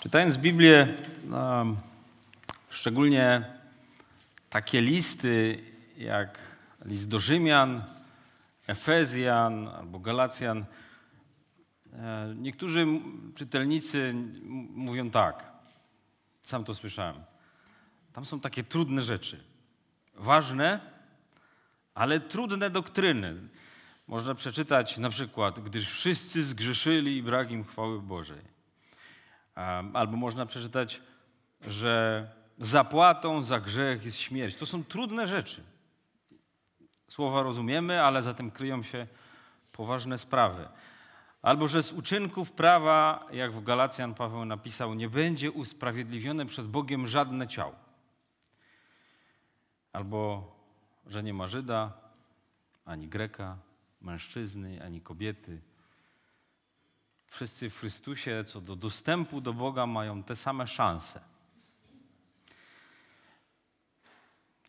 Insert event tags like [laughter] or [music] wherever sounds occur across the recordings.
Czytając Biblię, szczególnie takie listy jak list do Rzymian, Efezjan albo Galacjan, e, niektórzy czytelnicy mówią tak, sam to słyszałem. Tam są takie trudne rzeczy. Ważne, ale trudne doktryny. Można przeczytać na przykład, gdyż wszyscy zgrzeszyli i brak im chwały Bożej. Albo można przeczytać, że zapłatą za grzech jest śmierć. To są trudne rzeczy. Słowa rozumiemy, ale zatem kryją się poważne sprawy. Albo że z uczynków prawa, jak w Galacjan Paweł napisał, nie będzie usprawiedliwione przed Bogiem żadne ciało. Albo że nie ma Żyda, ani Greka, mężczyzny, ani kobiety, Wszyscy w Chrystusie co do dostępu do Boga mają te same szanse.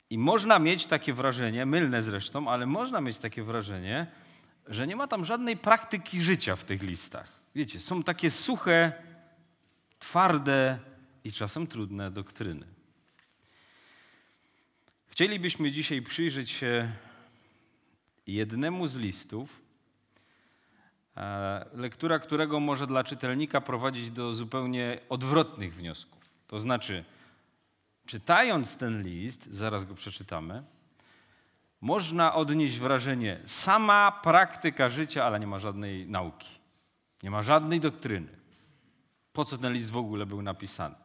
I można mieć takie wrażenie, mylne zresztą, ale można mieć takie wrażenie, że nie ma tam żadnej praktyki życia w tych listach. Wiecie, są takie suche, twarde i czasem trudne doktryny. Chcielibyśmy dzisiaj przyjrzeć się jednemu z listów, lektura którego może dla czytelnika prowadzić do zupełnie odwrotnych wniosków. To znaczy, czytając ten list, zaraz go przeczytamy, można odnieść wrażenie sama praktyka życia, ale nie ma żadnej nauki, nie ma żadnej doktryny. Po co ten list w ogóle był napisany?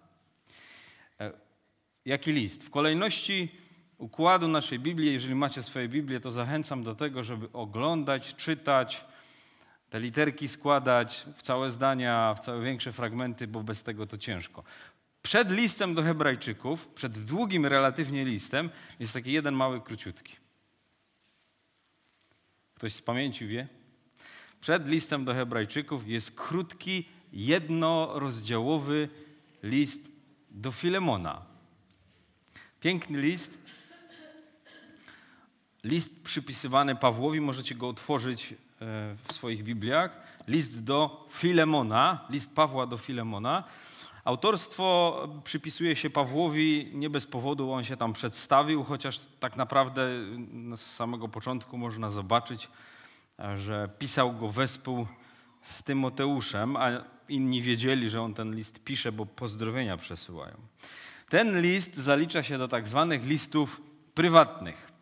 E, jaki list? W kolejności układu naszej Biblii, jeżeli macie swoje Biblię, to zachęcam do tego, żeby oglądać, czytać, te literki składać w całe zdania, w całe większe fragmenty, bo bez tego to ciężko. Przed listem do Hebrajczyków, przed długim relatywnie listem, jest taki jeden mały, króciutki. Ktoś z pamięci wie? Przed listem do Hebrajczyków jest krótki, jednorozdziałowy list do Filemona. Piękny list. List przypisywany Pawłowi, możecie go otworzyć w swoich Bibliach, list do Filemona, list Pawła do Filemona. Autorstwo przypisuje się Pawłowi nie bez powodu, on się tam przedstawił, chociaż tak naprawdę z samego początku można zobaczyć, że pisał go wespół z Tymoteuszem, a inni wiedzieli, że on ten list pisze, bo pozdrowienia przesyłają. Ten list zalicza się do tak zwanych listów prywatnych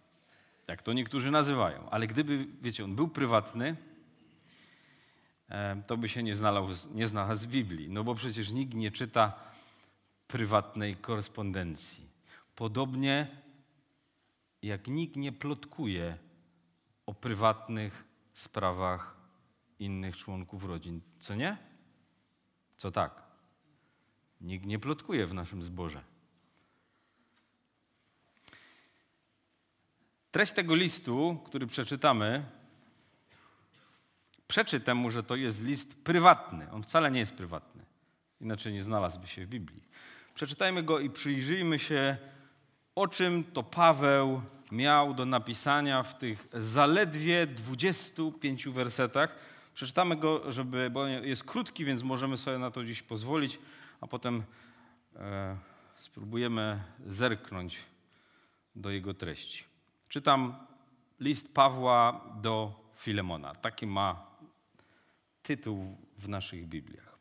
jak to niektórzy nazywają. Ale gdyby, wiecie, on był prywatny, e, to by się nie znalazł, nie znalazł w Biblii. No bo przecież nikt nie czyta prywatnej korespondencji. Podobnie jak nikt nie plotkuje o prywatnych sprawach innych członków rodzin. Co nie? Co tak? Nikt nie plotkuje w naszym zborze. Treść tego listu, który przeczytamy, przeczy temu, że to jest list prywatny. On wcale nie jest prywatny, inaczej nie znalazłby się w Biblii. Przeczytajmy go i przyjrzyjmy się, o czym to Paweł miał do napisania w tych zaledwie 25 wersetach. Przeczytamy go, żeby, bo jest krótki, więc możemy sobie na to dziś pozwolić, a potem e, spróbujemy zerknąć do jego treści. Czytam list Pawła do Filemona. Taki ma tytuł w naszych Bibliach.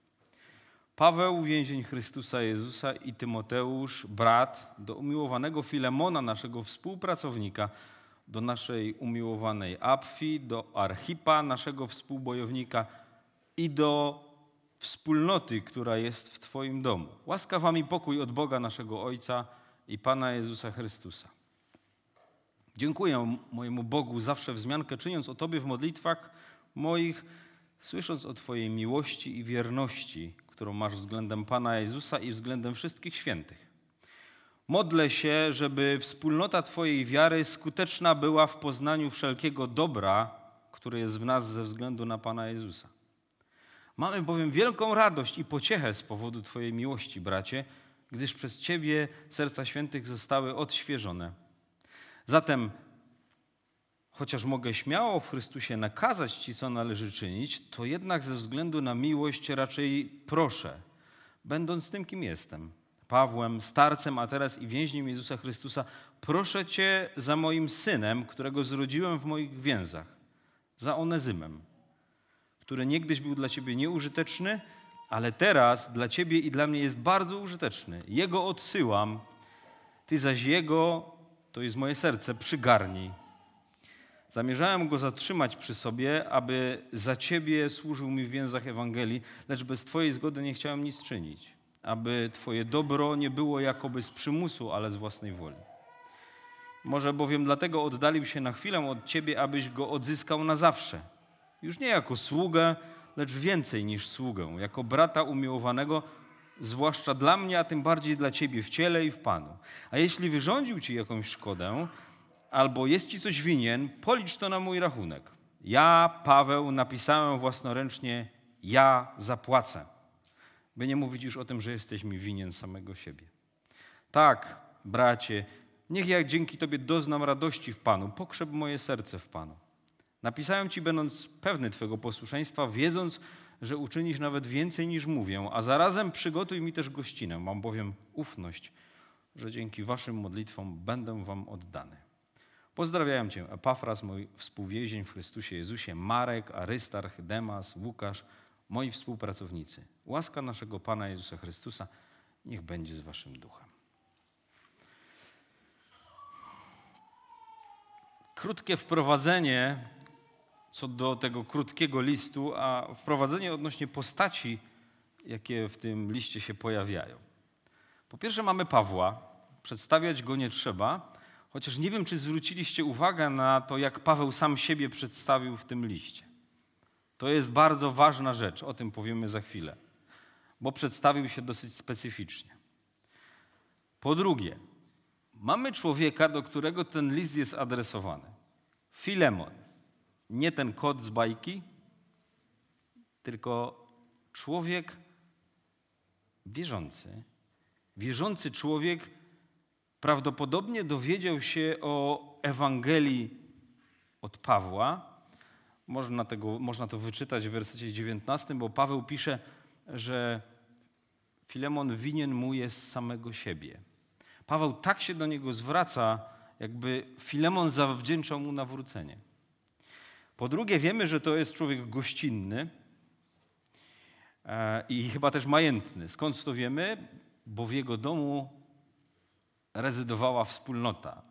Paweł, więzień Chrystusa Jezusa i Tymoteusz, brat, do umiłowanego Filemona, naszego współpracownika, do naszej umiłowanej Apfi, do Archipa, naszego współbojownika i do wspólnoty, która jest w Twoim domu. Łaska Wam i pokój od Boga naszego Ojca i Pana Jezusa Chrystusa. Dziękuję mojemu Bogu zawsze wzmiankę czyniąc o Tobie w modlitwach moich, słysząc o Twojej miłości i wierności, którą masz względem Pana Jezusa i względem wszystkich świętych. Modlę się, żeby wspólnota Twojej wiary skuteczna była w poznaniu wszelkiego dobra, które jest w nas ze względu na Pana Jezusa. Mamy bowiem wielką radość i pociechę z powodu Twojej miłości, bracie, gdyż przez Ciebie serca świętych zostały odświeżone Zatem, chociaż mogę śmiało w Chrystusie nakazać Ci, co należy czynić, to jednak ze względu na miłość raczej proszę, będąc tym, kim jestem, Pawłem, starcem, a teraz i więźniem Jezusa Chrystusa, proszę Cię za moim synem, którego zrodziłem w moich więzach, za Onezymem, który niegdyś był dla Ciebie nieużyteczny, ale teraz dla Ciebie i dla mnie jest bardzo użyteczny. Jego odsyłam, Ty zaś Jego, to jest moje serce, przygarnij. Zamierzałem go zatrzymać przy sobie, aby za Ciebie służył mi w więzach Ewangelii, lecz bez Twojej zgody nie chciałem nic czynić, aby Twoje dobro nie było jakoby z przymusu, ale z własnej woli. Może bowiem dlatego oddalił się na chwilę od Ciebie, abyś go odzyskał na zawsze. Już nie jako sługę, lecz więcej niż sługę, jako brata umiłowanego, zwłaszcza dla mnie, a tym bardziej dla Ciebie w ciele i w Panu. A jeśli wyrządził Ci jakąś szkodę, albo jest Ci coś winien, policz to na mój rachunek. Ja, Paweł, napisałem własnoręcznie, ja zapłacę. By nie mówić już o tym, że jesteś mi winien samego siebie. Tak, bracie, niech ja dzięki Tobie doznam radości w Panu, pokrzep moje serce w Panu. Napisałem Ci, będąc pewny Twego posłuszeństwa, wiedząc, że uczynisz nawet więcej niż mówię, a zarazem przygotuj mi też gościnę. Mam bowiem ufność, że dzięki Waszym modlitwom będę Wam oddany. Pozdrawiam Cię, Epafras, mój współwięzień w Chrystusie Jezusie, Marek, Arystarch, Demas, Łukasz, moi współpracownicy. Łaska naszego Pana Jezusa Chrystusa niech będzie z Waszym duchem. Krótkie wprowadzenie co do tego krótkiego listu, a wprowadzenie odnośnie postaci, jakie w tym liście się pojawiają. Po pierwsze mamy Pawła, przedstawiać go nie trzeba, chociaż nie wiem, czy zwróciliście uwagę na to, jak Paweł sam siebie przedstawił w tym liście. To jest bardzo ważna rzecz, o tym powiemy za chwilę, bo przedstawił się dosyć specyficznie. Po drugie, mamy człowieka, do którego ten list jest adresowany. Filemon nie ten kot z bajki, tylko człowiek wierzący. Wierzący człowiek prawdopodobnie dowiedział się o Ewangelii od Pawła. Można, tego, można to wyczytać w wersecie 19, bo Paweł pisze, że Filemon winien mu jest samego siebie. Paweł tak się do niego zwraca, jakby Filemon zawdzięczał mu nawrócenie. Po drugie, wiemy, że to jest człowiek gościnny e, i chyba też majętny. Skąd to wiemy? Bo w jego domu rezydowała wspólnota.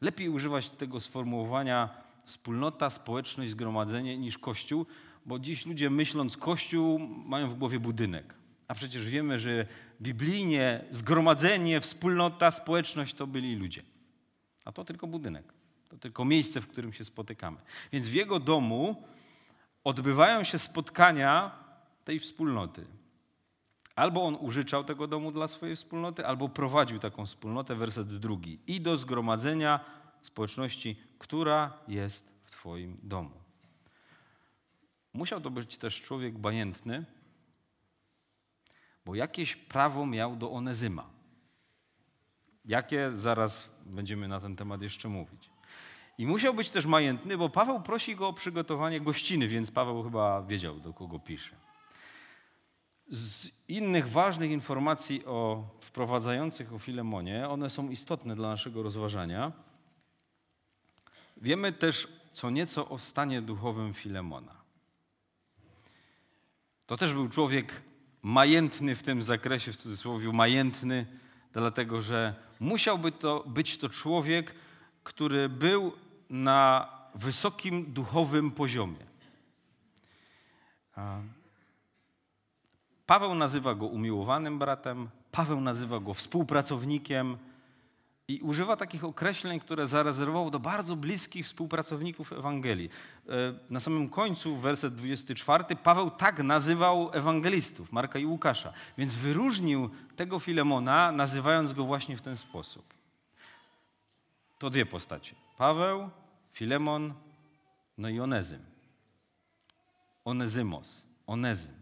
Lepiej używać tego sformułowania wspólnota, społeczność, zgromadzenie niż kościół, bo dziś ludzie myśląc kościół mają w głowie budynek. A przecież wiemy, że biblijnie zgromadzenie, wspólnota, społeczność to byli ludzie. A to tylko budynek. To tylko miejsce, w którym się spotykamy. Więc w jego domu odbywają się spotkania tej wspólnoty. Albo on użyczał tego domu dla swojej wspólnoty, albo prowadził taką wspólnotę, werset drugi. I do zgromadzenia społeczności, która jest w Twoim domu. Musiał to być też człowiek bajętny, bo jakieś prawo miał do Onezyma. Jakie zaraz będziemy na ten temat jeszcze mówić. I musiał być też majętny, bo Paweł prosi go o przygotowanie gościny, więc Paweł chyba wiedział, do kogo pisze. Z innych ważnych informacji o wprowadzających o Filemonie, one są istotne dla naszego rozważania. Wiemy też co nieco o stanie duchowym Filemona. To też był człowiek majętny w tym zakresie, w cudzysłowie majętny, dlatego że musiałby to być to człowiek, który był na wysokim duchowym poziomie. Paweł nazywa go umiłowanym bratem, Paweł nazywa go współpracownikiem i używa takich określeń, które zarezerwował do bardzo bliskich współpracowników Ewangelii. E, na samym końcu, werset 24, Paweł tak nazywał ewangelistów, Marka i Łukasza, więc wyróżnił tego Filemona, nazywając go właśnie w ten sposób. To dwie postacie. Paweł, Filemon, no i Onezym. Onezymos, Onezym.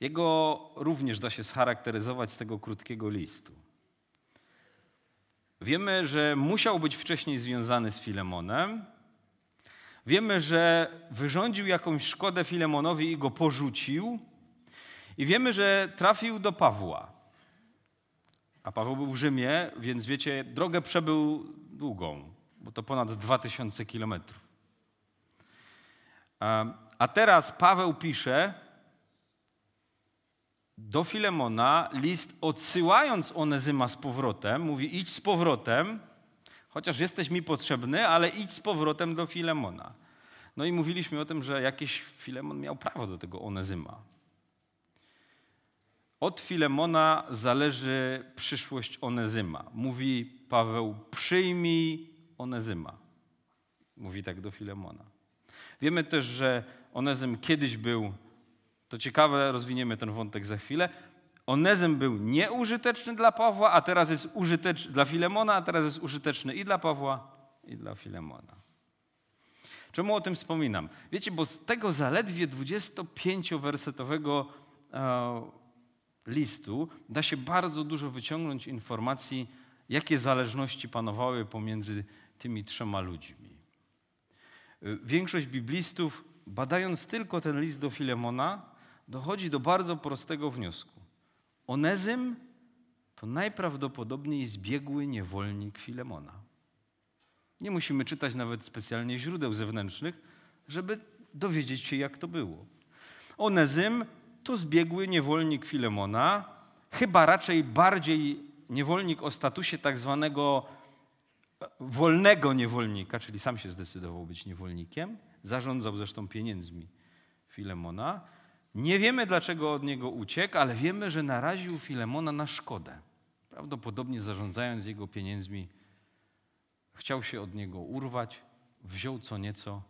Jego również da się scharakteryzować z tego krótkiego listu. Wiemy, że musiał być wcześniej związany z Filemonem. Wiemy, że wyrządził jakąś szkodę Filemonowi i go porzucił. I wiemy, że trafił do Pawła. A Paweł był w Rzymie, więc wiecie, drogę przebył długą, bo to ponad 2000 kilometrów. A teraz Paweł pisze do Filemona list odsyłając Onezyma z powrotem. Mówi idź z powrotem, chociaż jesteś mi potrzebny, ale idź z powrotem do Filemona. No i mówiliśmy o tym, że jakiś Filemon miał prawo do tego Onezyma. Od Filemona zależy przyszłość Onezyma. Mówi Paweł, przyjmij Onezyma. Mówi tak do Filemona. Wiemy też, że Onezym kiedyś był, to ciekawe, rozwiniemy ten wątek za chwilę. Onezym był nieużyteczny dla Pawła, a teraz jest użyteczny dla Filemona, a teraz jest użyteczny i dla Pawła, i dla Filemona. Czemu o tym wspominam? Wiecie, bo z tego zaledwie 25-wersetowego e, listu da się bardzo dużo wyciągnąć informacji, jakie zależności panowały pomiędzy tymi trzema ludźmi. Większość biblistów, badając tylko ten list do Filemona, dochodzi do bardzo prostego wniosku. Onezym to najprawdopodobniej zbiegły niewolnik Filemona. Nie musimy czytać nawet specjalnie źródeł zewnętrznych, żeby dowiedzieć się, jak to było. Onezym to zbiegły niewolnik Filemona, chyba raczej bardziej niewolnik o statusie tak zwanego wolnego niewolnika, czyli sam się zdecydował być niewolnikiem, zarządzał zresztą pieniędzmi Filemona. Nie wiemy, dlaczego od niego uciekł, ale wiemy, że naraził Filemona na szkodę. Prawdopodobnie zarządzając jego pieniędzmi, chciał się od niego urwać, wziął co nieco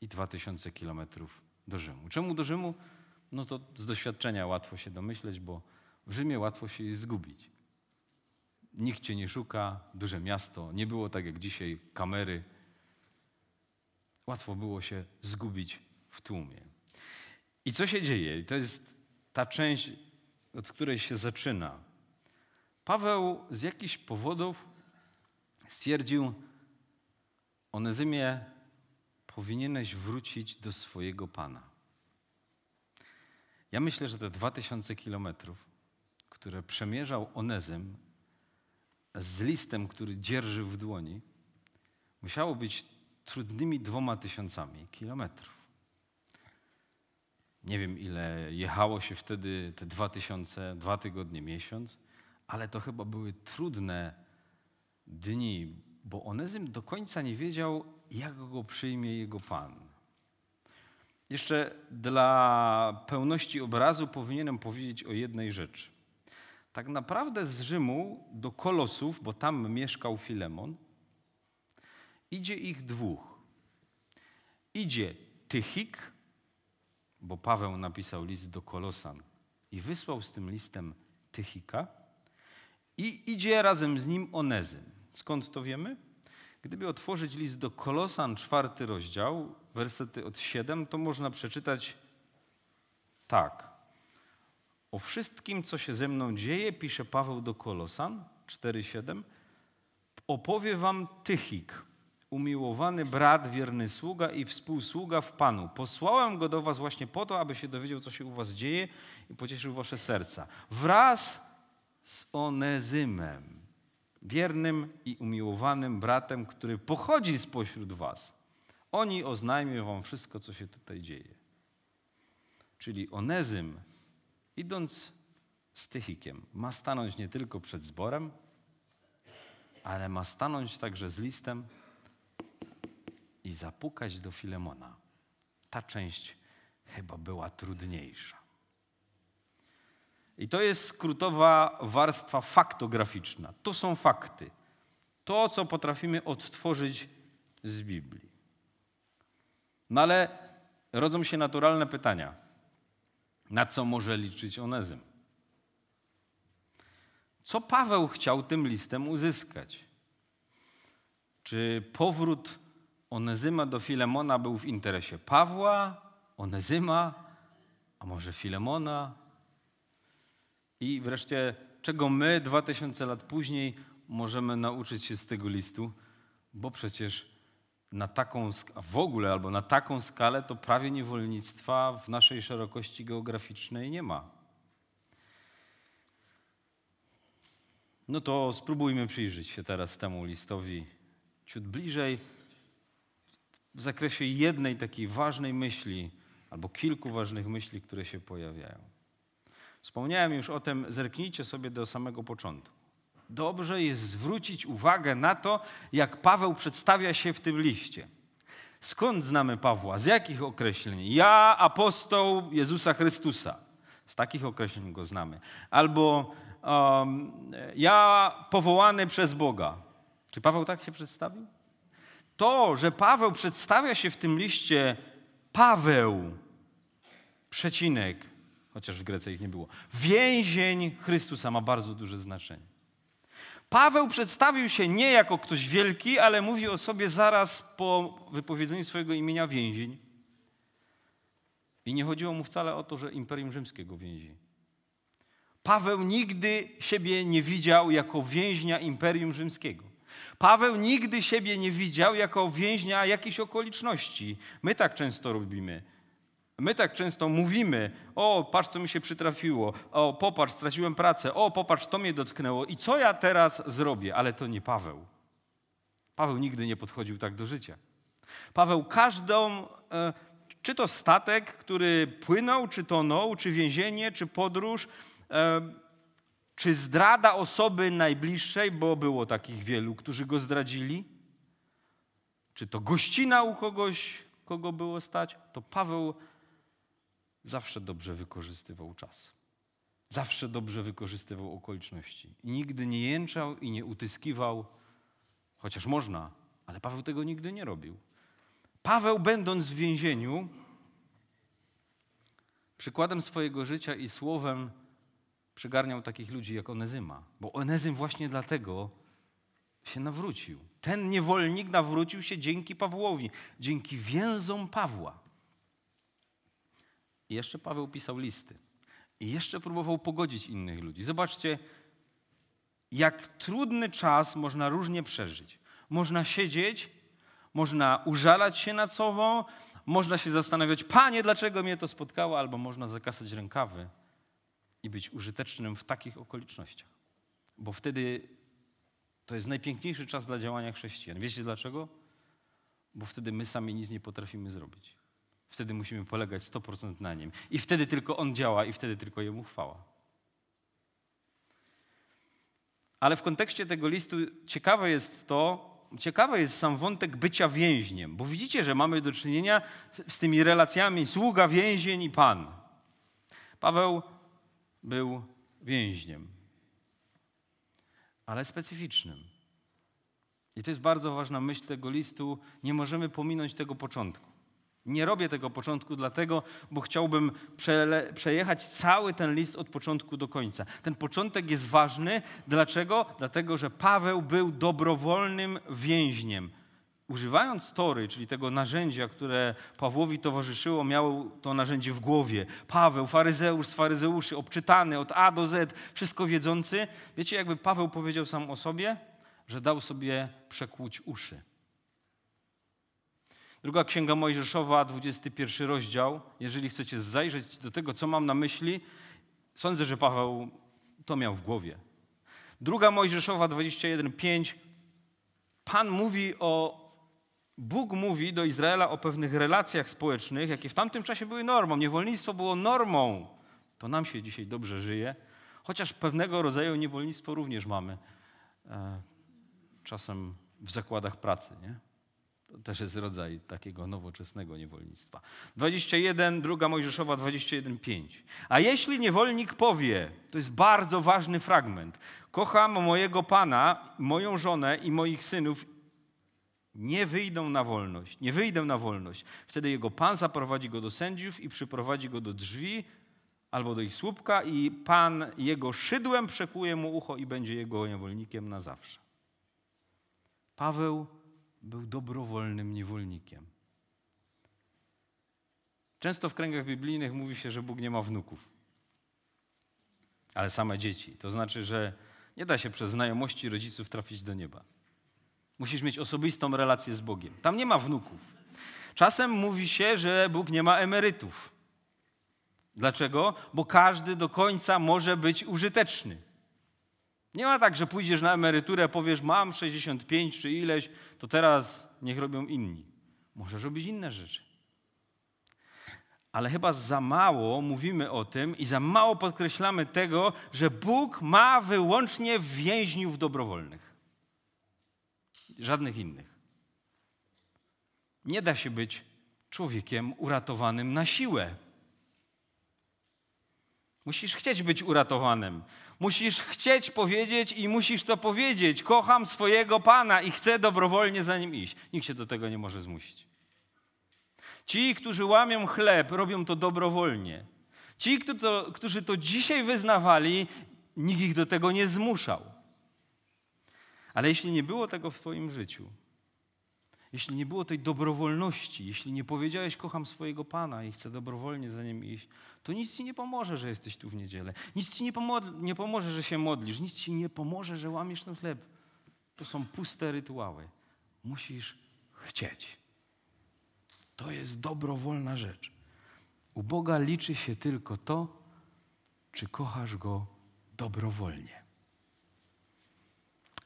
i dwa tysiące kilometrów do Rzymu. Czemu do Rzymu? No to z doświadczenia łatwo się domyśleć, bo w Rzymie łatwo się jest zgubić. Nikt cię nie szuka, duże miasto, nie było tak jak dzisiaj kamery. Łatwo było się zgubić w tłumie. I co się dzieje? I to jest ta część, od której się zaczyna. Paweł z jakichś powodów stwierdził, Onezymie, powinieneś wrócić do swojego Pana. Ja myślę, że te dwa tysiące kilometrów, które przemierzał Onezym z listem, który dzierży w dłoni, musiało być trudnymi dwoma tysiącami kilometrów. Nie wiem, ile jechało się wtedy te dwa tysiące, dwa tygodnie, miesiąc, ale to chyba były trudne dni, bo Onezym do końca nie wiedział, jak go przyjmie jego Pan. Jeszcze dla pełności obrazu powinienem powiedzieć o jednej rzeczy. Tak naprawdę z Rzymu do Kolosów, bo tam mieszkał Filemon, idzie ich dwóch. Idzie Tychik, bo Paweł napisał list do Kolosan i wysłał z tym listem Tychika, i idzie razem z nim Onezym. Skąd to wiemy? Gdyby otworzyć list do Kolosan, czwarty rozdział, wersety od 7, to można przeczytać tak. O wszystkim, co się ze mną dzieje, pisze Paweł do Kolosan 4:7, opowie wam Tychik, umiłowany brat, wierny sługa i współsługa w Panu. Posłałem go do was właśnie po to, aby się dowiedział, co się u was dzieje i pocieszył wasze serca. Wraz z Onezymem, wiernym i umiłowanym bratem, który pochodzi spośród was. Oni oznajmią wam wszystko, co się tutaj dzieje. Czyli Onezym, idąc z Tychikiem, ma stanąć nie tylko przed zborem, ale ma stanąć także z listem i zapukać do Filemona. Ta część chyba była trudniejsza. I to jest skrótowa warstwa faktograficzna. To są fakty. To, co potrafimy odtworzyć z Biblii. No ale rodzą się naturalne pytania. Na co może liczyć Onezym? Co Paweł chciał tym listem uzyskać? Czy powrót Onezyma do Filemona był w interesie Pawła, Onezyma, a może Filemona? I wreszcie, czego my dwa tysiące lat później możemy nauczyć się z tego listu? Bo przecież na taką, w ogóle albo na taką skalę, to prawie niewolnictwa w naszej szerokości geograficznej nie ma. No to spróbujmy przyjrzeć się teraz temu listowi ciut bliżej w zakresie jednej takiej ważnej myśli, albo kilku ważnych myśli, które się pojawiają. Wspomniałem już o tym, zerknijcie sobie do samego początku. Dobrze jest zwrócić uwagę na to, jak Paweł przedstawia się w tym liście. Skąd znamy Pawła? Z jakich określeń? Ja, apostoł Jezusa Chrystusa. Z takich określeń go znamy. Albo um, ja powołany przez Boga. Czy Paweł tak się przedstawił? To, że Paweł przedstawia się w tym liście Paweł, przecinek, chociaż w Grece ich nie było, więzień Chrystusa ma bardzo duże znaczenie. Paweł przedstawił się nie jako ktoś wielki, ale mówi o sobie zaraz po wypowiedzeniu swojego imienia więzień. I nie chodziło mu wcale o to, że Imperium Rzymskiego więzi. Paweł nigdy siebie nie widział jako więźnia Imperium Rzymskiego. Paweł nigdy siebie nie widział jako więźnia jakiejś okoliczności. My tak często robimy. My tak często mówimy, o, patrz, co mi się przytrafiło, o, popatrz, straciłem pracę, o, popatrz, to mnie dotknęło i co ja teraz zrobię? Ale to nie Paweł. Paweł nigdy nie podchodził tak do życia. Paweł każdą, e, czy to statek, który płynął, czy tonął, czy więzienie, czy podróż, e, czy zdrada osoby najbliższej, bo było takich wielu, którzy go zdradzili, czy to gościna u kogoś, kogo było stać, to Paweł zawsze dobrze wykorzystywał czas. Zawsze dobrze wykorzystywał okoliczności. I nigdy nie jęczał i nie utyskiwał, chociaż można, ale Paweł tego nigdy nie robił. Paweł, będąc w więzieniu, przykładem swojego życia i słowem przygarniał takich ludzi jak Onezyma, bo Onezym właśnie dlatego się nawrócił. Ten niewolnik nawrócił się dzięki Pawłowi, dzięki więzom Pawła. I jeszcze Paweł pisał listy. I jeszcze próbował pogodzić innych ludzi. Zobaczcie, jak trudny czas można różnie przeżyć. Można siedzieć, można użalać się nad sobą, można się zastanawiać, panie, dlaczego mnie to spotkało, albo można zakasać rękawy i być użytecznym w takich okolicznościach. Bo wtedy to jest najpiękniejszy czas dla działania chrześcijan. Wiecie dlaczego? Bo wtedy my sami nic nie potrafimy zrobić. Wtedy musimy polegać 100% na Nim. I wtedy tylko On działa i wtedy tylko Jemu chwała. Ale w kontekście tego listu ciekawe jest to, ciekawy jest sam wątek bycia więźniem, bo widzicie, że mamy do czynienia z tymi relacjami sługa, więzień i Pan. Paweł był więźniem, ale specyficznym. I to jest bardzo ważna myśl tego listu. Nie możemy pominąć tego początku. Nie robię tego początku dlatego, bo chciałbym przejechać cały ten list od początku do końca. Ten początek jest ważny. Dlaczego? Dlatego, że Paweł był dobrowolnym więźniem. Używając tory, czyli tego narzędzia, które Pawłowi towarzyszyło, miał to narzędzie w głowie. Paweł, faryzeusz z faryzeuszy, obczytany od A do Z, wszystko wiedzący. Wiecie, jakby Paweł powiedział sam o sobie, że dał sobie przekłuć uszy. Druga Księga Mojżeszowa, 21 rozdział. Jeżeli chcecie zajrzeć do tego, co mam na myśli, sądzę, że Paweł to miał w głowie. Druga Mojżeszowa, 21:5. Pan mówi o Bóg mówi do Izraela o pewnych relacjach społecznych, jakie w tamtym czasie były normą. Niewolnictwo było normą. To nam się dzisiaj dobrze żyje, chociaż pewnego rodzaju niewolnictwo również mamy. E, czasem w zakładach pracy, nie? To też jest rodzaj takiego nowoczesnego niewolnictwa. 21, druga Mojżeszowa 21:5. A jeśli niewolnik powie, to jest bardzo ważny fragment, kocham mojego pana, moją żonę i moich synów, nie wyjdą na wolność, nie wyjdę na wolność. Wtedy jego pan zaprowadzi go do sędziów i przyprowadzi go do drzwi albo do ich słupka i pan jego szydłem przekuje mu ucho i będzie jego niewolnikiem na zawsze. Paweł był dobrowolnym niewolnikiem. Często w kręgach biblijnych mówi się, że Bóg nie ma wnuków, ale same dzieci. To znaczy, że nie da się przez znajomości rodziców trafić do nieba. Musisz mieć osobistą relację z Bogiem. Tam nie ma wnuków. Czasem mówi się, że Bóg nie ma emerytów. Dlaczego? Bo każdy do końca może być użyteczny. Nie ma tak, że pójdziesz na emeryturę, powiesz, mam 65 czy ileś, to teraz niech robią inni. Możesz robić inne rzeczy. Ale chyba za mało mówimy o tym i za mało podkreślamy tego, że Bóg ma wyłącznie więźniów dobrowolnych. Żadnych innych. Nie da się być człowiekiem uratowanym na siłę. Musisz chcieć być uratowanym. Musisz chcieć powiedzieć i musisz to powiedzieć. Kocham swojego Pana i chcę dobrowolnie za nim iść. Nikt się do tego nie może zmusić. Ci, którzy łamią chleb, robią to dobrowolnie. Ci, którzy to dzisiaj wyznawali, nikt ich do tego nie zmuszał. Ale jeśli nie było tego w Twoim życiu, jeśli nie było tej dobrowolności, jeśli nie powiedziałeś, kocham swojego Pana i chcę dobrowolnie za nim iść, to nic ci nie pomoże, że jesteś tu w niedzielę. Nic ci nie, pomo- nie pomoże, że się modlisz. Nic ci nie pomoże, że łamiesz ten chleb. To są puste rytuały. Musisz chcieć. To jest dobrowolna rzecz. U Boga liczy się tylko to, czy kochasz Go dobrowolnie.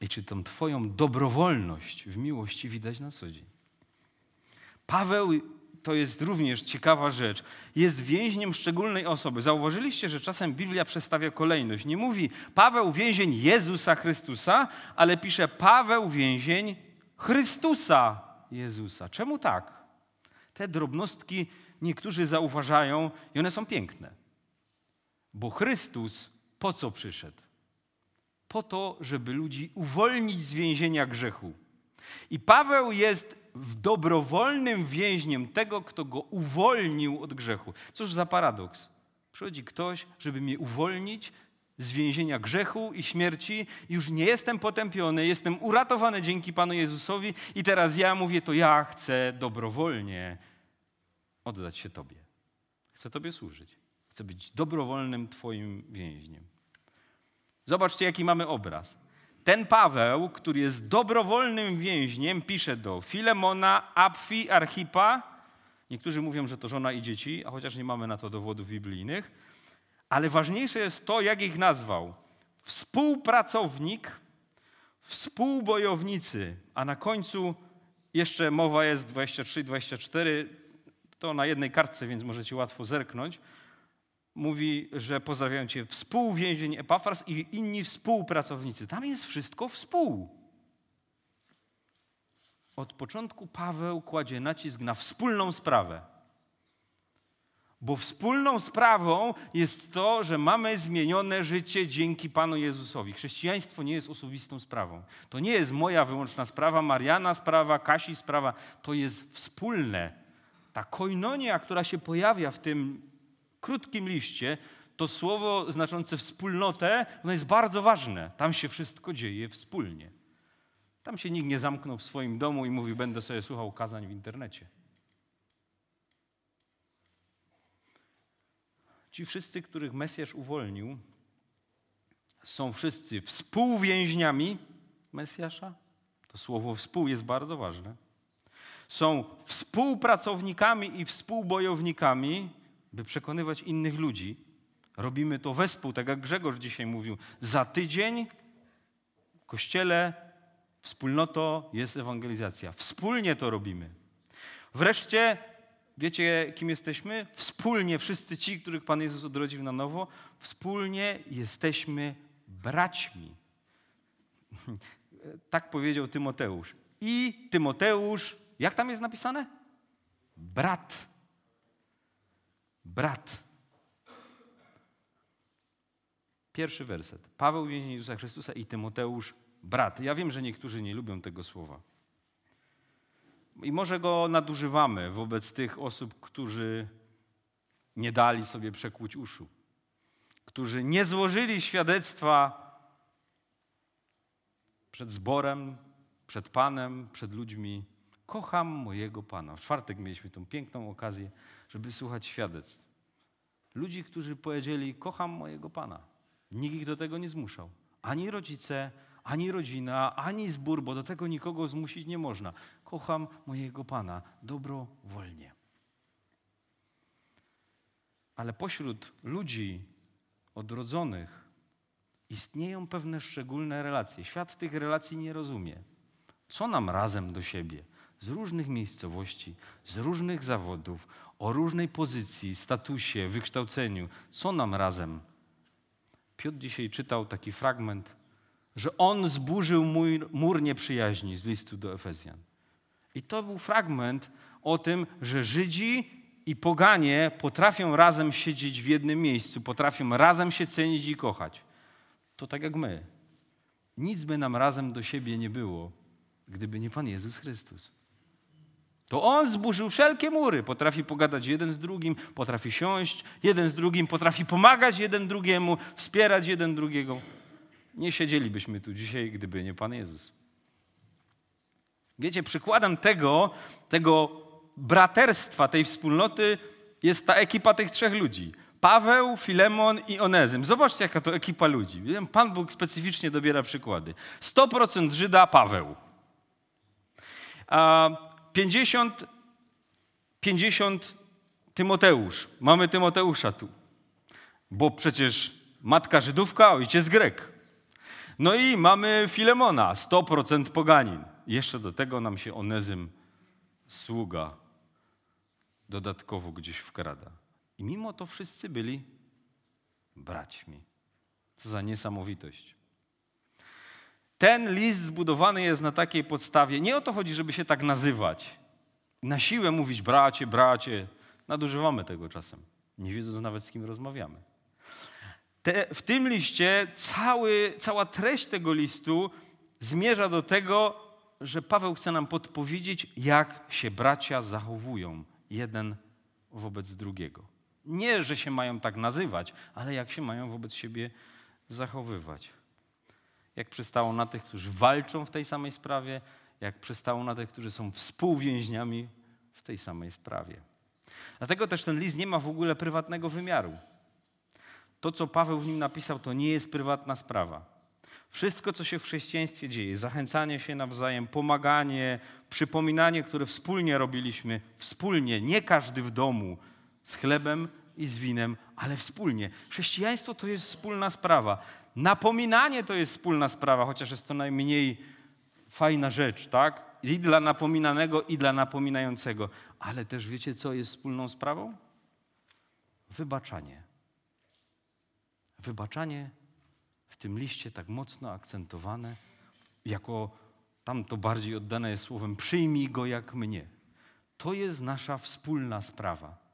I czy tą Twoją dobrowolność w miłości widać na co dzień. Paweł to jest również ciekawa rzecz. Jest więźniem szczególnej osoby. Zauważyliście, że czasem Biblia przestawia kolejność. Nie mówi Paweł więzień Jezusa Chrystusa, ale pisze Paweł więzień Chrystusa Jezusa. Czemu tak? Te drobnostki niektórzy zauważają i one są piękne. Bo Chrystus po co przyszedł? Po to, żeby ludzi uwolnić z więzienia grzechu. I Paweł jest dobrowolnym więźniem tego, kto go uwolnił od grzechu. Cóż za paradoks. Przychodzi ktoś, żeby mnie uwolnić z więzienia grzechu i śmierci. Już nie jestem potępiony, jestem uratowany dzięki Panu Jezusowi i teraz ja mówię, to ja chcę dobrowolnie oddać się Tobie. Chcę Tobie służyć. Chcę być dobrowolnym Twoim więźniem. Zobaczcie, jaki mamy obraz. Ten Paweł, który jest dobrowolnym więźniem, pisze do Filemona, Apfi, Archipa. Niektórzy mówią, że to żona i dzieci, a chociaż nie mamy na to dowodów biblijnych. Ale ważniejsze jest to, jak ich nazwał. Współpracownik, współbojownicy, a na końcu jeszcze mowa jest 23-24, to na jednej kartce, więc możecie łatwo zerknąć mówi, że pozdrawiają cię współwięzień Epafras i inni współpracownicy. Tam jest wszystko współ. Od początku Paweł kładzie nacisk na wspólną sprawę. Bo wspólną sprawą jest to, że mamy zmienione życie dzięki Panu Jezusowi. Chrześcijaństwo nie jest osobistą sprawą. To nie jest moja wyłączna sprawa, Mariana sprawa, Kasi sprawa. To jest wspólne. Ta koinonia, która się pojawia w tym krótkim liście, to słowo znaczące wspólnotę, ono jest bardzo ważne. Tam się wszystko dzieje wspólnie. Tam się nikt nie zamknął w swoim domu i mówił, będę sobie słuchał kazań w internecie. Ci wszyscy, których Mesjasz uwolnił, są wszyscy współwięźniami Mesjasza. To słowo współ jest bardzo ważne. Są współpracownikami i współbojownikami by przekonywać innych ludzi. Robimy to wespół, tak jak Grzegorz dzisiaj mówił. Za tydzień w kościele, wspólnoto jest ewangelizacja. Wspólnie to robimy. Wreszcie, wiecie kim jesteśmy? Wspólnie, wszyscy ci, których Pan Jezus odrodził na nowo, wspólnie jesteśmy braćmi. [laughs] Tak powiedział Tymoteusz. I Tymoteusz, jak tam jest napisane? Brat brat. Pierwszy werset. Paweł więzień Jezusa Chrystusa i Tymoteusz brat. Ja wiem, że niektórzy nie lubią tego słowa. I może go nadużywamy wobec tych osób, którzy nie dali sobie przekłuć uszu, którzy nie złożyli świadectwa przed zborem, przed Panem, przed ludźmi. Kocham mojego Pana. W czwartek mieliśmy tą piękną okazję żeby słuchać świadectw. Ludzi, którzy powiedzieli: Kocham mojego Pana. Nikt ich do tego nie zmuszał. Ani rodzice, ani rodzina, ani zbór, bo do tego nikogo zmusić nie można. Kocham mojego Pana dobrowolnie. Ale pośród ludzi odrodzonych istnieją pewne szczególne relacje. Świat tych relacji nie rozumie. Co nam razem do siebie? Z różnych miejscowości, z różnych zawodów, o różnej pozycji, statusie, wykształceniu. Co nam razem? Piotr dzisiaj czytał taki fragment, że on zburzył mur, mur nieprzyjaźni z listu do Efezjan. I to był fragment o tym, że Żydzi i poganie potrafią razem siedzieć w jednym miejscu, potrafią razem się cenić i kochać. To tak jak my. Nic by nam razem do siebie nie było, gdyby nie Pan Jezus Chrystus. To On zburzył wszelkie mury. Potrafi pogadać jeden z drugim, potrafi siąść jeden z drugim, potrafi pomagać jeden drugiemu, wspierać jeden drugiego. Nie siedzielibyśmy tu dzisiaj, gdyby nie Pan Jezus. Wiecie, przykładem tego, tego braterstwa, tej wspólnoty jest ta ekipa tych trzech ludzi. Paweł, Filemon i Onezym. Zobaczcie, jaka to ekipa ludzi. Pan Bóg specyficznie dobiera przykłady. 100% Żyda Paweł. 50, 50 Tymoteusz. Mamy Tymoteusza tu. Bo przecież matka Żydówka, ojciec Grek. No i mamy Filemona, 100% poganin. Jeszcze do tego nam się Onezym, sługa, dodatkowo gdzieś wkrada. I mimo to wszyscy byli braćmi. Co za niesamowitość. Ten list zbudowany jest na takiej podstawie. Nie o to chodzi, żeby się tak nazywać. Na siłę mówić bracie, bracie. Nadużywamy tego czasem, nie wiedząc nawet z kim rozmawiamy. Te, w tym liście cały, cała treść tego listu zmierza do tego, że Paweł chce nam podpowiedzieć, jak się bracia zachowują jeden wobec drugiego. Nie, że się mają tak nazywać, ale jak się mają wobec siebie zachowywać. Jak przystało na tych, którzy walczą w tej samej sprawie, jak przystało na tych, którzy są współwięźniami w tej samej sprawie. Dlatego też ten list nie ma w ogóle prywatnego wymiaru. To, co Paweł w nim napisał, to nie jest prywatna sprawa. Wszystko, co się w chrześcijaństwie dzieje, zachęcanie się nawzajem, pomaganie, przypominanie, które wspólnie robiliśmy, wspólnie, nie każdy w domu, z chlebem i z winem, ale wspólnie. Chrześcijaństwo to jest wspólna sprawa. Napominanie to jest wspólna sprawa, chociaż jest to najmniej fajna rzecz, tak? I dla napominanego, i dla napominającego. Ale też wiecie, co jest wspólną sprawą? Wybaczanie. Wybaczanie w tym liście tak mocno akcentowane, jako tam to bardziej oddane jest słowem przyjmij go jak mnie. To jest nasza wspólna sprawa.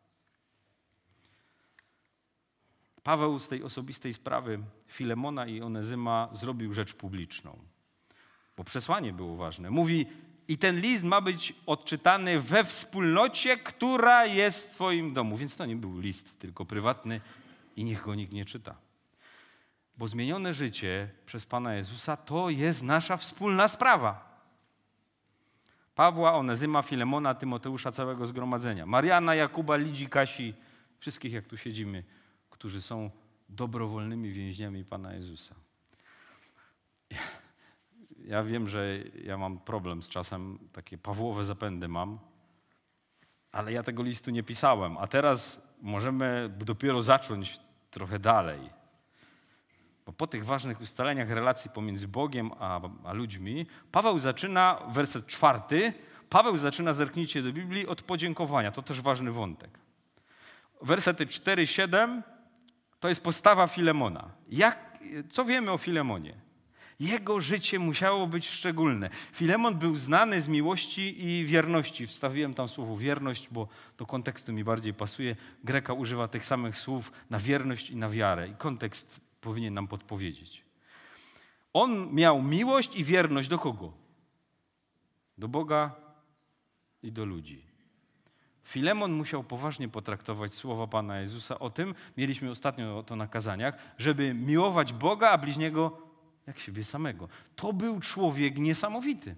Paweł z tej osobistej sprawy Filemona i Onezyma zrobił rzecz publiczną, bo przesłanie było ważne. Mówi, i ten list ma być odczytany we wspólnocie, która jest w Twoim domu. Więc to nie był list tylko prywatny i niech go nikt nie czyta. Bo zmienione życie przez Pana Jezusa to jest nasza wspólna sprawa. Pawła, Onezyma, Filemona, Tymoteusza, całego zgromadzenia. Mariana, Jakuba, Lidzi, Kasi, wszystkich jak tu siedzimy, którzy są dobrowolnymi więźniami Pana Jezusa. Ja wiem, że ja mam problem z czasem, takie Pawłowe zapędy mam, ale ja tego listu nie pisałem. A teraz możemy dopiero zacząć trochę dalej. Bo po tych ważnych ustaleniach relacji pomiędzy Bogiem a, a ludźmi, Paweł zaczyna, werset czwarty, Paweł zaczyna, zerknijcie do Biblii, od podziękowania. To też ważny wątek. Wersety 4-7 to jest postawa Filemona. Jak, co wiemy o Filemonie? Jego życie musiało być szczególne. Filemon był znany z miłości i wierności. Wstawiłem tam słowo wierność, bo do kontekstu mi bardziej pasuje. Greka używa tych samych słów na wierność i na wiarę. I kontekst powinien nam podpowiedzieć. On miał miłość i wierność do kogo? Do Boga i do ludzi. Filemon musiał poważnie potraktować słowa Pana Jezusa o tym, mieliśmy ostatnio to na kazaniach, żeby miłować Boga, a bliźniego jak siebie samego. To był człowiek niesamowity.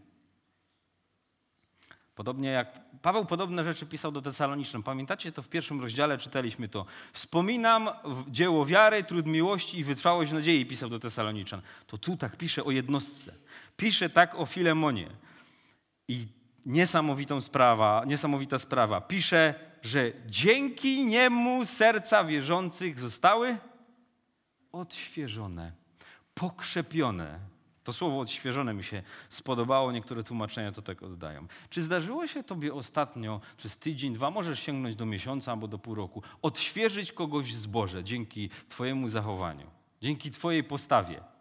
Podobnie jak Paweł podobne rzeczy pisał do Tesalonicznym. Pamiętacie, to w pierwszym rozdziale czytaliśmy to. Wspominam dzieło wiary, trud miłości i wytrwałość nadziei, pisał do Tesaloniczan. To tu tak pisze o jednostce. Pisze tak o Filemonie. I niesamowitą sprawa, niesamowita sprawa. Pisze, że dzięki niemu serca wierzących zostały odświeżone, pokrzepione to słowo odświeżone mi się spodobało, niektóre tłumaczenia to tak oddają. Czy zdarzyło się tobie ostatnio, przez tydzień, dwa, możesz sięgnąć do miesiąca albo do pół roku, odświeżyć kogoś z Boże dzięki twojemu zachowaniu, dzięki twojej postawie?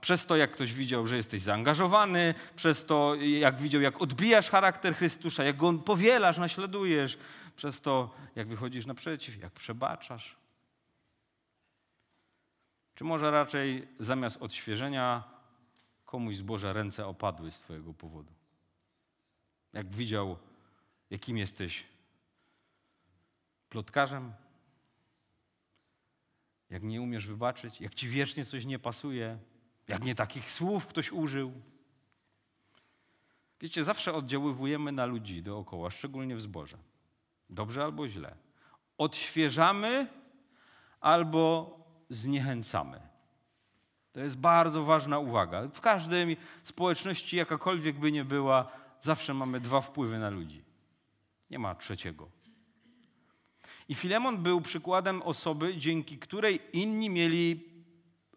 Przez to, jak ktoś widział, że jesteś zaangażowany, przez to, jak widział, jak odbijasz charakter Chrystusa, jak go powielasz, naśladujesz, przez to, jak wychodzisz naprzeciw, jak przebaczasz. Czy może raczej zamiast odświeżenia komuś z Boża ręce opadły z Twojego powodu? Jak widział, jakim jesteś plotkarzem? Jak nie umiesz wybaczyć? Jak Ci wiecznie coś nie pasuje? Jak nie takich słów ktoś użył? Wiecie, zawsze oddziaływujemy na ludzi dookoła, szczególnie w zborze. Dobrze albo źle. Odświeżamy albo zniechęcamy. To jest bardzo ważna uwaga. W każdej społeczności, jakakolwiek by nie była, zawsze mamy dwa wpływy na ludzi. Nie ma trzeciego. I Filemon był przykładem osoby, dzięki której inni mieli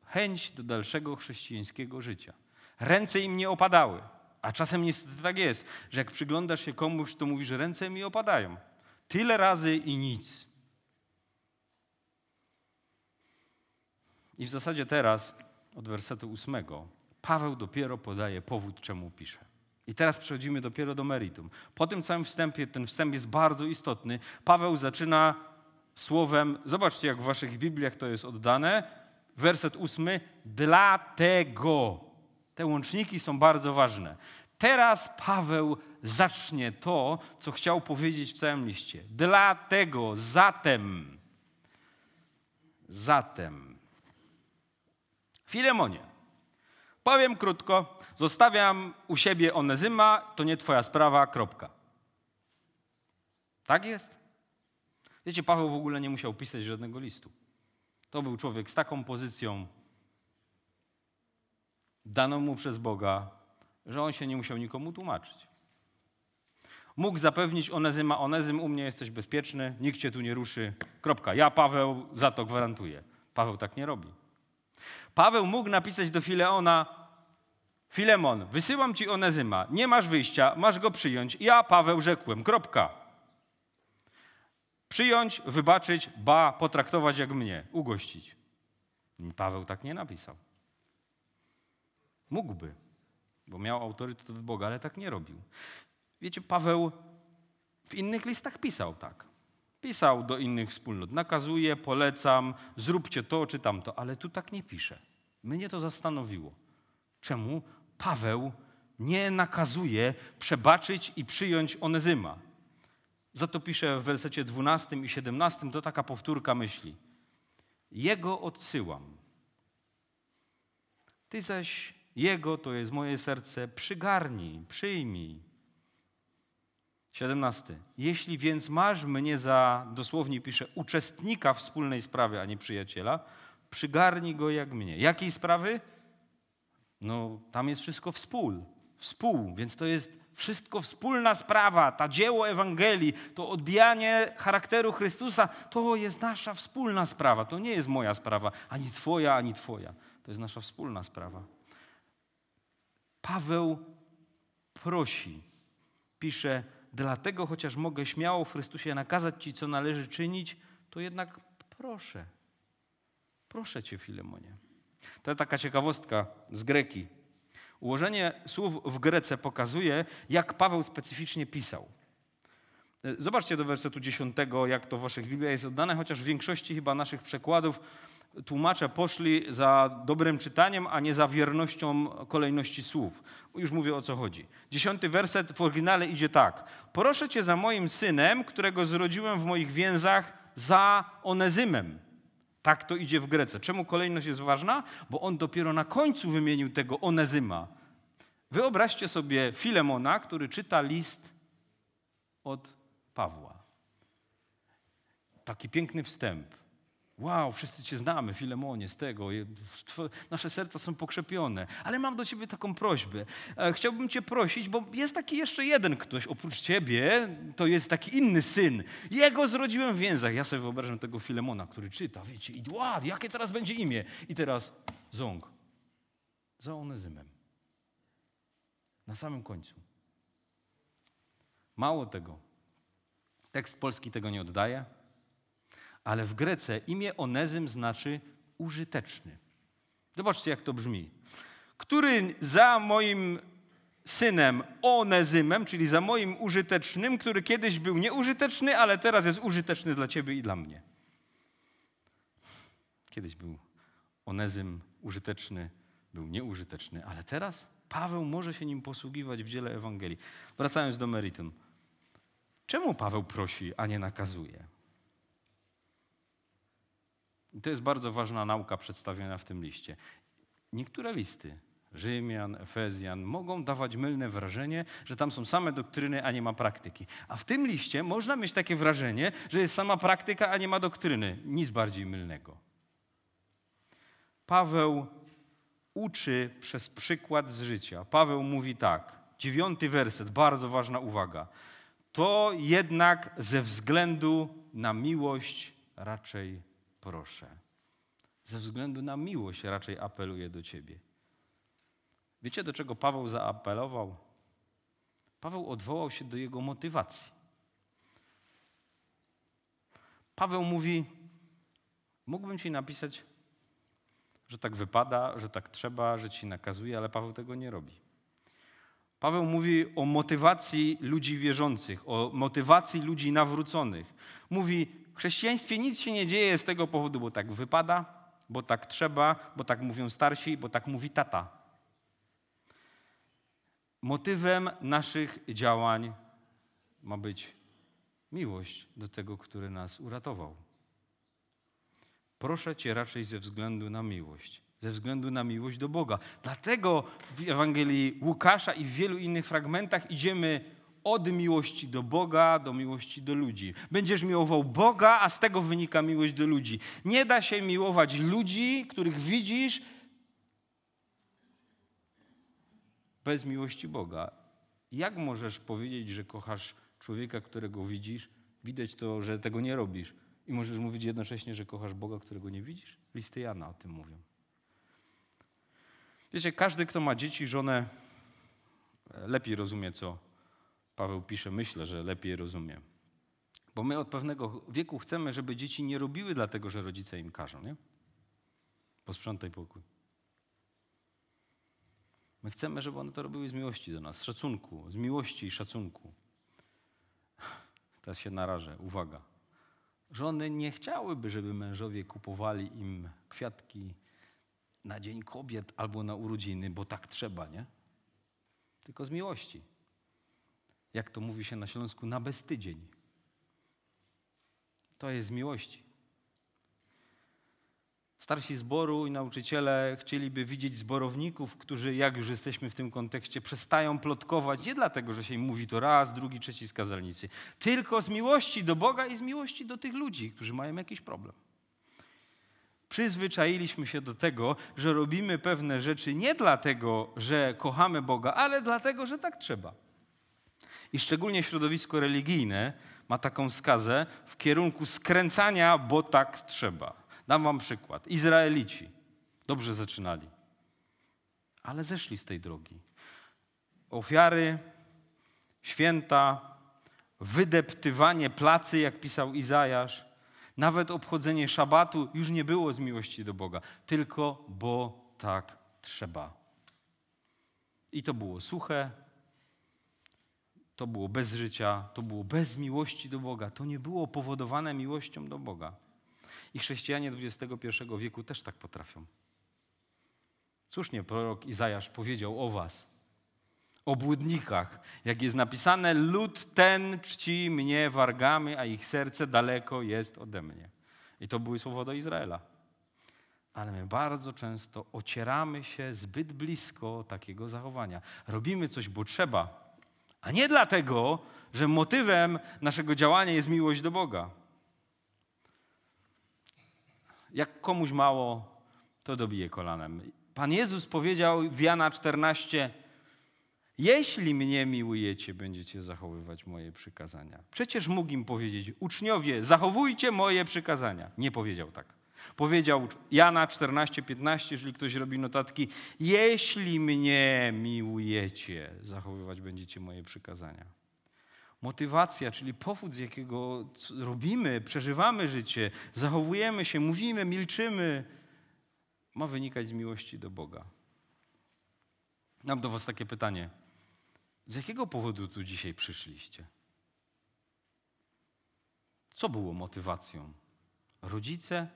chęć do dalszego chrześcijańskiego życia. Ręce im nie opadały. A czasem niestety tak jest, że jak przyglądasz się komuś, to mówisz, że ręce mi opadają. Tyle razy i nic. I w zasadzie teraz, od wersetu ósmego, Paweł dopiero podaje powód, czemu pisze. I teraz przechodzimy dopiero do meritum. Po tym całym wstępie, ten wstęp jest bardzo istotny. Paweł zaczyna słowem, zobaczcie jak w waszych Bibliach to jest oddane, werset ósmy, dlatego. Te łączniki są bardzo ważne. Teraz Paweł zacznie to, co chciał powiedzieć w całym liście. Dlatego, zatem, zatem. Filemonie, powiem krótko, zostawiam u siebie Onezyma, to nie twoja sprawa, kropka. Tak jest? Wiecie, Paweł w ogóle nie musiał pisać żadnego listu. To był człowiek z taką pozycją daną mu przez Boga, że on się nie musiał nikomu tłumaczyć. Mógł zapewnić Onezyma, Onezym, u mnie jesteś bezpieczny, nikt cię tu nie ruszy, kropka. Ja, Paweł, za to gwarantuję. Paweł tak nie robi. Paweł mógł napisać do Fileona, Filemon, wysyłam ci Onezyma, nie masz wyjścia, masz go przyjąć. Ja, Paweł, rzekłem, kropka. Przyjąć, wybaczyć, ba, potraktować jak mnie, ugościć. Paweł tak nie napisał. Mógłby, bo miał autorytet od Boga, ale tak nie robił. Wiecie, Paweł w innych listach pisał tak. Pisał do innych wspólnot, nakazuje, polecam, zróbcie to czy tamto, ale tu tak nie pisze. Mnie to zastanowiło. Czemu Paweł nie nakazuje przebaczyć i przyjąć Onezyma? Za to pisze w wersecie 12 i 17, to taka powtórka myśli. Jego odsyłam. Ty zaś Jego, to jest moje serce, przygarnij, przyjmij. 17. Jeśli więc masz mnie za, dosłownie pisze, uczestnika wspólnej sprawy, a nie przyjaciela, przygarnij go jak mnie. Jakiej sprawy? No, tam jest wszystko współ. Współ, więc to jest wszystko wspólna sprawa. Ta dzieło Ewangelii, to odbijanie charakteru Chrystusa, to jest nasza wspólna sprawa. To nie jest moja sprawa, ani twoja, ani twoja. To jest nasza wspólna sprawa. Paweł prosi, pisze, Dlatego, chociaż mogę śmiało w Chrystusie nakazać Ci, co należy czynić, to jednak proszę. Proszę Cię, Filemonie. To taka ciekawostka z greki. Ułożenie słów w grece pokazuje, jak Paweł specyficznie pisał. Zobaczcie do wersetu 10, jak to w waszych Bibliach jest oddane, chociaż w większości chyba naszych przekładów tłumacze poszli za dobrym czytaniem, a nie za wiernością kolejności słów. Już mówię o co chodzi. Dziesiąty werset w oryginale idzie tak. Proszę cię za moim synem, którego zrodziłem w moich więzach, za Onezymem. Tak to idzie w Grece. Czemu kolejność jest ważna? Bo on dopiero na końcu wymienił tego Onezyma. Wyobraźcie sobie Filemona, który czyta list od Pawła. Taki piękny wstęp. Wow, wszyscy Cię znamy, Filemonie, z tego. Nasze serca są pokrzepione. Ale mam do Ciebie taką prośbę. E, chciałbym Cię prosić, bo jest taki jeszcze jeden ktoś oprócz Ciebie, to jest taki inny syn. Jego zrodziłem w więzach. Ja sobie wyobrażam tego Filemona, który czyta, wiecie, i wow, jakie teraz będzie imię? I teraz ząg. Za Onezymem. Na samym końcu. Mało tego. Tekst polski tego nie oddaje ale w Grece imię Onezym znaczy użyteczny. Zobaczcie, jak to brzmi. Który za moim synem Onezymem, czyli za moim użytecznym, który kiedyś był nieużyteczny, ale teraz jest użyteczny dla ciebie i dla mnie. Kiedyś był Onezym użyteczny, był nieużyteczny, ale teraz Paweł może się nim posługiwać w dziele Ewangelii. Wracając do meritum. Czemu Paweł prosi, a nie nakazuje? I to jest bardzo ważna nauka przedstawiona w tym liście. Niektóre listy, Rzymian, Efezjan, mogą dawać mylne wrażenie, że tam są same doktryny, a nie ma praktyki. A w tym liście można mieć takie wrażenie, że jest sama praktyka, a nie ma doktryny. Nic bardziej mylnego. Paweł uczy przez przykład z życia. Paweł mówi tak, dziewiąty werset, bardzo ważna uwaga. To jednak ze względu na miłość raczej proszę. Ze względu na miłość raczej apeluję do Ciebie. Wiecie, do czego Paweł zaapelował? Paweł odwołał się do jego motywacji. Paweł mówi: Mógłbym Ci napisać, że tak wypada, że tak trzeba, że Ci nakazuje, ale Paweł tego nie robi. Paweł mówi o motywacji ludzi wierzących, o motywacji ludzi nawróconych. Mówi: chrześcijaństwie nic się nie dzieje z tego powodu, bo tak wypada, bo tak trzeba, bo tak mówią starsi, bo tak mówi tata. Motywem naszych działań ma być miłość do tego, który nas uratował. Proszę Cię raczej ze względu na miłość, ze względu na miłość do Boga. Dlatego w Ewangelii Łukasza i w wielu innych fragmentach idziemy od miłości do Boga do miłości do ludzi. Będziesz miłował Boga, a z tego wynika miłość do ludzi. Nie da się miłować ludzi, których widzisz, bez miłości Boga. Jak możesz powiedzieć, że kochasz człowieka, którego widzisz? Widać to, że tego nie robisz. I możesz mówić jednocześnie, że kochasz Boga, którego nie widzisz? Listy Jana o tym mówią. Wiecie, każdy, kto ma dzieci, żonę, lepiej rozumie, co Paweł pisze, myślę, że lepiej rozumie. Bo my od pewnego wieku chcemy, żeby dzieci nie robiły dlatego, że rodzice im każą, nie? Posprzątaj pokój. My chcemy, żeby one to robiły z miłości do nas, z szacunku, z miłości i szacunku. Teraz się narażę, uwaga. Żony nie chciałyby, żeby mężowie kupowali im kwiatki na Dzień Kobiet albo na urodziny, bo tak trzeba, nie? Tylko z miłości jak to mówi się na Śląsku, na bestydzień. To jest z miłości. Starsi zboru i nauczyciele chcieliby widzieć zborowników, którzy, jak już jesteśmy w tym kontekście, przestają plotkować nie dlatego, że się im mówi to raz, drugi, trzeci skazalnicy, tylko z miłości do Boga i z miłości do tych ludzi, którzy mają jakiś problem. Przyzwyczailiśmy się do tego, że robimy pewne rzeczy nie dlatego, że kochamy Boga, ale dlatego, że tak trzeba. I szczególnie środowisko religijne ma taką skazę w kierunku skręcania, bo tak trzeba. Dam wam przykład. Izraelici dobrze zaczynali, ale zeszli z tej drogi. Ofiary, święta, wydeptywanie placy, jak pisał Izajasz, nawet obchodzenie szabatu już nie było z miłości do Boga, tylko bo tak trzeba. I to było suche, to było bez życia, to było bez miłości do Boga. To nie było powodowane miłością do Boga. I chrześcijanie XXI wieku też tak potrafią. Słusznie prorok Izajasz powiedział o was, o błudnikach. Jak jest napisane, lud ten czci mnie wargamy, a ich serce daleko jest ode mnie. I to były słowa do Izraela. ale my bardzo często ocieramy się zbyt blisko takiego zachowania. Robimy coś, bo trzeba, a nie dlatego, że motywem naszego działania jest miłość do Boga. Jak komuś mało, to dobije kolanem. Pan Jezus powiedział w Jana 14: Jeśli mnie miłujecie, będziecie zachowywać moje przykazania. Przecież mógł im powiedzieć: Uczniowie, zachowujcie moje przykazania. Nie powiedział tak. Powiedział Jana 14, 15, jeżeli ktoś robi notatki, jeśli mnie miłujecie, zachowywać będziecie moje przykazania. Motywacja, czyli powód, z jakiego robimy, przeżywamy życie, zachowujemy się, mówimy, milczymy, ma wynikać z miłości do Boga. Mam do Was takie pytanie. Z jakiego powodu tu dzisiaj przyszliście? Co było motywacją? Rodzice?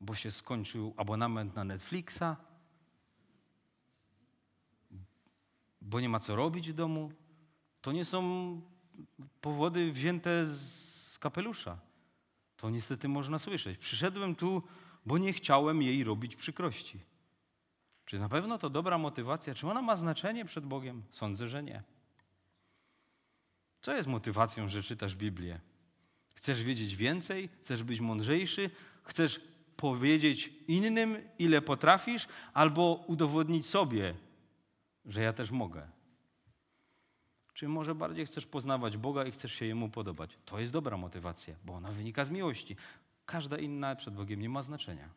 Bo się skończył abonament na Netflixa? Bo nie ma co robić w domu? To nie są powody wzięte z kapelusza. To niestety można słyszeć. Przyszedłem tu, bo nie chciałem jej robić przykrości. Czy na pewno to dobra motywacja? Czy ona ma znaczenie przed Bogiem? Sądzę, że nie. Co jest motywacją, że czytasz Biblię? Chcesz wiedzieć więcej? Chcesz być mądrzejszy? Chcesz powiedzieć innym, ile potrafisz, albo udowodnić sobie, że ja też mogę? Czy może bardziej chcesz poznawać Boga i chcesz się Jemu podobać? To jest dobra motywacja, bo ona wynika z miłości. Każda inna przed Bogiem nie ma znaczenia.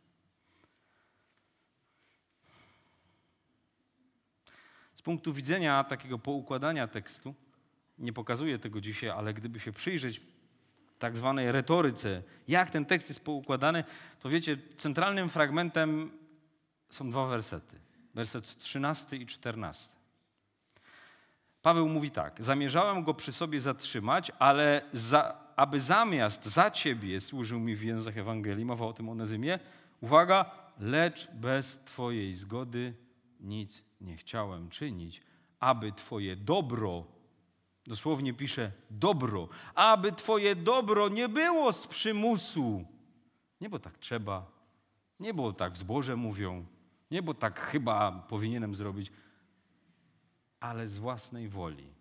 Z punktu widzenia takiego poukładania tekstu, nie pokazuję tego dzisiaj, ale gdyby się przyjrzeć tak zwanej retoryce, jak ten tekst jest poukładany, to wiecie, centralnym fragmentem są dwa wersety. Werset 13 i 14. Paweł mówi tak: Zamierzałem go przy sobie zatrzymać, ale za, aby zamiast za ciebie służył mi w jęzach Ewangelii, mowa o tym Onezymie, uwaga, lecz bez twojej zgody nic nie chciałem czynić, aby twoje dobro, dosłownie pisze dobro, aby twoje dobro nie było z przymusu. Nie, bo tak trzeba, nie, bo tak w zborze mówią, nie, bo tak chyba powinienem zrobić, ale z własnej woli.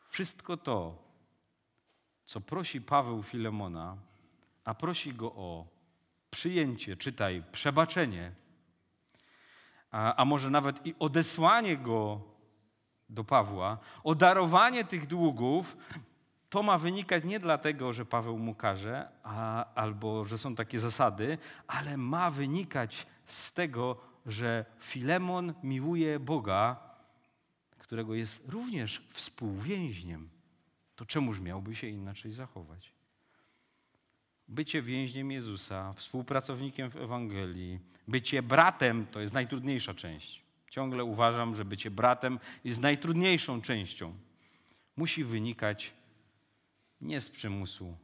Wszystko to, co prosi Paweł Filemona, a prosi go o przyjęcie, czytaj, przebaczenie, a, a może nawet i odesłanie go do Pawła, o darowanie tych długów, to ma wynikać nie dlatego, że Paweł mu każe, a, albo że są takie zasady, ale ma wynikać z tego, że Filemon miłuje Boga, którego jest również współwięźniem. To czemuż miałby się inaczej zachować? Bycie więźniem Jezusa, współpracownikiem w Ewangelii, bycie bratem to jest najtrudniejsza część. Ciągle uważam, że bycie bratem jest najtrudniejszą częścią. Musi wynikać nie z przymusu,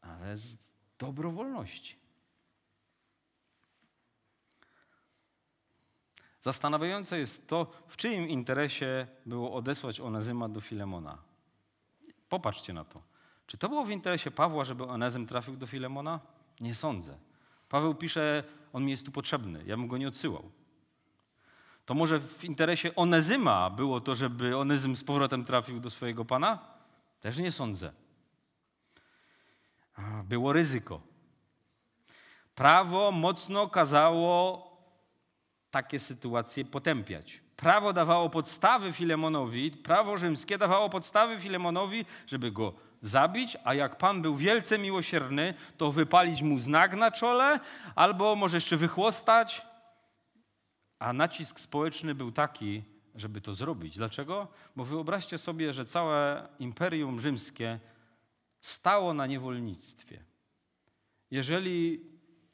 ale z dobrowolności. Zastanawiające jest to, w czyim interesie było odesłać Onezyma do Filemona. Popatrzcie na to. Czy to było w interesie Pawła, żeby Onezym trafił do Filemona? Nie sądzę. Paweł pisze, on mi jest tu potrzebny, ja bym go nie odsyłał. To może w interesie Onezyma było to, żeby Onezym z powrotem trafił do swojego pana? Też nie sądzę. Było ryzyko. Prawo mocno kazało takie sytuacje potępiać. Prawo dawało podstawy Filemonowi, prawo rzymskie dawało podstawy Filemonowi, żeby go zabić, a jak Pan był wielce miłosierny, to wypalić mu znak na czole, albo może jeszcze wychłostać. A nacisk społeczny był taki, żeby to zrobić. Dlaczego? Bo wyobraźcie sobie, że całe imperium rzymskie stało na niewolnictwie. Jeżeli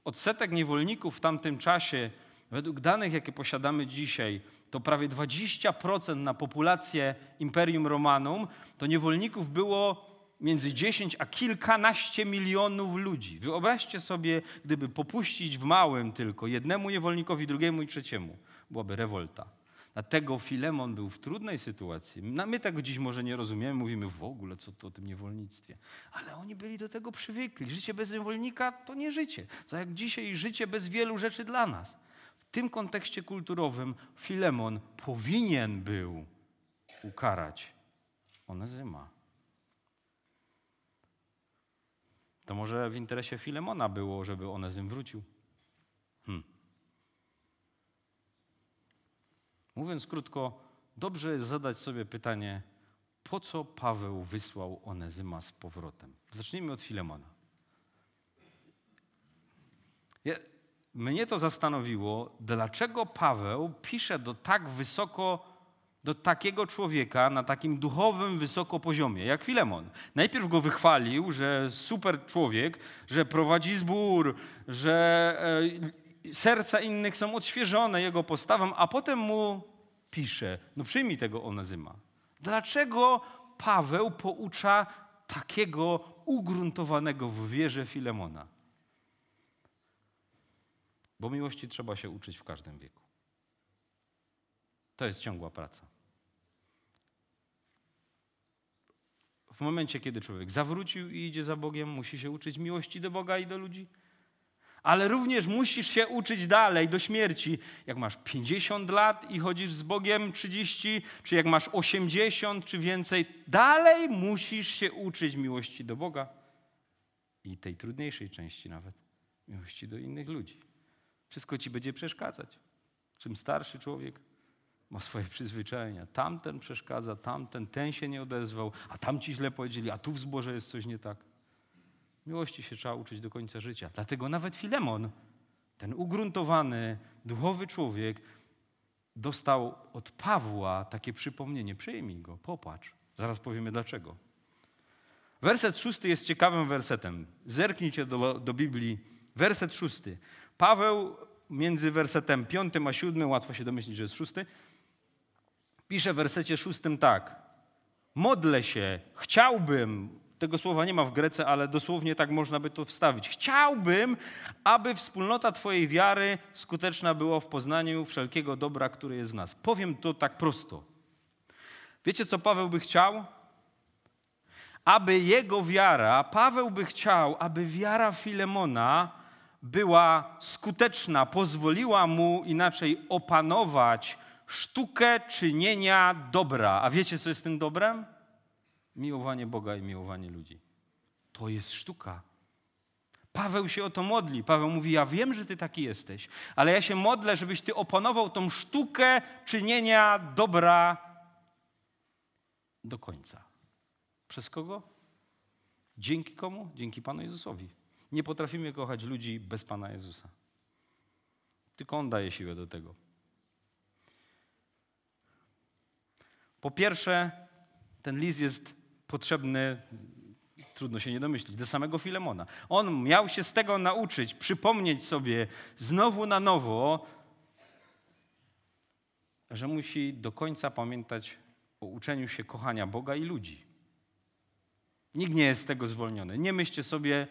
odsetek niewolników w tamtym czasie Według danych, jakie posiadamy dzisiaj, to prawie 20% na populację Imperium Romanum, to niewolników było między 10 a kilkanaście milionów ludzi. Wyobraźcie sobie, gdyby popuścić w małym tylko jednemu niewolnikowi, drugiemu i trzeciemu, byłaby rewolta. Dlatego Filemon był w trudnej sytuacji. My tego dziś może nie rozumiemy, mówimy w ogóle, co to o tym niewolnictwie. Ale oni byli do tego przywykli. Życie bez niewolnika to nie życie. To jak dzisiaj życie bez wielu rzeczy dla nas. W tym kontekście kulturowym Filemon powinien był ukarać Onezyma. To może w interesie Filemona było, żeby Onezym wrócił. Hmm. Mówiąc krótko, dobrze jest zadać sobie pytanie, po co Paweł wysłał Onezyma z powrotem? Zacznijmy od Filemona. mnie to zastanowiło, dlaczego Paweł pisze do tak wysoko do takiego człowieka na takim duchowym, wysoko poziomie, jak Filemon. Najpierw go wychwalił, że super człowiek, że prowadzi zbór, że e, serca innych są odświeżone jego postawą, a potem mu pisze, no przyjmij tego Onezyma. Dlaczego Paweł poucza takiego ugruntowanego w wierze Filemona? Bo miłości trzeba się uczyć w każdym wieku. To jest ciągła praca. W momencie, kiedy człowiek zawrócił i idzie za Bogiem, musi się uczyć miłości do Boga i do ludzi. Ale również musisz się uczyć dalej, do śmierci. Jak masz 50 lat i chodzisz z Bogiem 30, czy jak masz 80 czy więcej, dalej musisz się uczyć miłości do Boga i tej trudniejszej części nawet, miłości do innych ludzi. Wszystko ci będzie przeszkadzać. Czym starszy człowiek, ma swoje przyzwyczajenia. Tamten przeszkadza, tamten, ten się nie odezwał, a tam ci źle powiedzieli, a tu w zborze jest coś nie tak. Miłości się trzeba uczyć do końca życia. Dlatego nawet Filemon, ten ugruntowany, duchowy człowiek, dostał od Pawła takie przypomnienie. Przyjmij go, popatrz. Zaraz powiemy dlaczego. Werset szósty jest ciekawym wersetem. Zerknijcie do, do Biblii. Werset szósty. Paweł między wersetem piątym a siódmym, łatwo się domyślić, że jest szósty, pisze w wersecie szóstym tak. Modlę się, chciałbym, tego słowa nie ma w Grece, ale dosłownie tak można by to wstawić. Chciałbym, aby wspólnota Twojej wiary skuteczna była w poznaniu wszelkiego dobra, które jest z nas. Powiem to tak prosto. Wiecie, co Paweł by chciał? Aby jego wiara, Paweł by chciał, aby wiara Filemona była skuteczna, pozwoliła mu inaczej opanować sztukę czynienia dobra. A wiecie, co jest tym dobrem? Miłowanie Boga i miłowanie ludzi. To jest sztuka. Paweł się o to modli. Paweł mówi: Ja wiem, że ty taki jesteś, ale ja się modlę, żebyś ty opanował tą sztukę czynienia dobra do końca. Przez kogo? Dzięki komu? Dzięki Panu Jezusowi. Nie potrafimy kochać ludzi bez Pana Jezusa. Tylko On daje siłę do tego. Po pierwsze, ten list jest potrzebny, trudno się nie domyślić, do samego Filemona. On miał się z tego nauczyć, przypomnieć sobie znowu na nowo, że musi do końca pamiętać o uczeniu się kochania Boga i ludzi. Nikt nie jest z tego zwolniony. Nie myślcie sobie,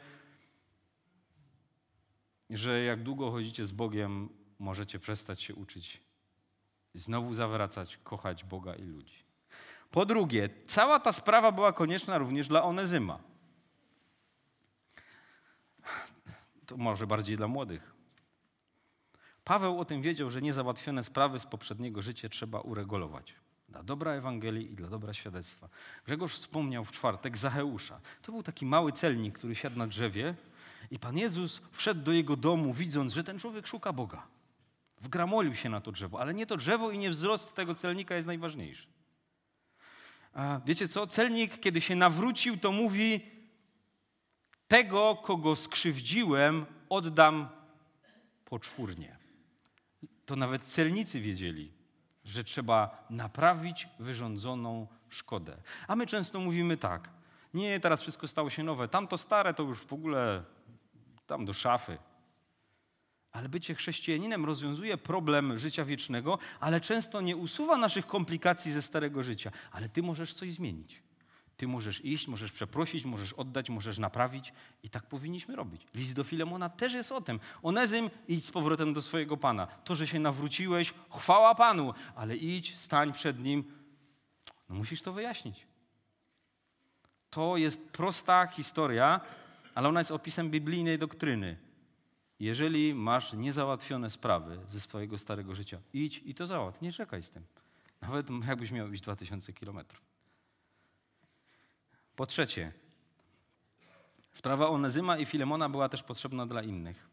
że jak długo chodzicie z Bogiem, możecie przestać się uczyć, znowu zawracać, kochać Boga i ludzi. Po drugie, cała ta sprawa była konieczna również dla Onezyma. To może bardziej dla młodych. Paweł o tym wiedział, że niezałatwione sprawy z poprzedniego życia trzeba uregulować. Dla dobra Ewangelii i dla dobra świadectwa. Grzegorz wspomniał w czwartek Zacheusza. To był taki mały celnik, który siadł na drzewie i Pan Jezus wszedł do jego domu, widząc, że ten człowiek szuka Boga. Wgramolił się na to drzewo, ale nie to drzewo i nie wzrost tego celnika jest najważniejszy. Wiecie co? Celnik, kiedy się nawrócił, to mówi: Tego, kogo skrzywdziłem, oddam poczwórnie. To nawet celnicy wiedzieli, że trzeba naprawić wyrządzoną szkodę. A my często mówimy tak: Nie, teraz wszystko stało się nowe, tamto stare to już w ogóle tam do szafy. Ale bycie chrześcijaninem rozwiązuje problem życia wiecznego, ale często nie usuwa naszych komplikacji ze starego życia. Ale ty możesz coś zmienić. Ty możesz iść, możesz przeprosić, możesz oddać, możesz naprawić i tak powinniśmy robić. List do Filemona też jest o tym. Onezym, idź z powrotem do swojego Pana. To, że się nawróciłeś, chwała Panu, ale idź, stań przed Nim. No musisz to wyjaśnić. To jest prosta historia, ale ona jest opisem biblijnej doktryny. Jeżeli masz niezałatwione sprawy ze swojego starego życia, idź i to załatw. Nie czekaj z tym. Nawet jakbyś miał iść 2000 kilometrów. Po trzecie, sprawa Onezyma i Filemona była też potrzebna dla innych.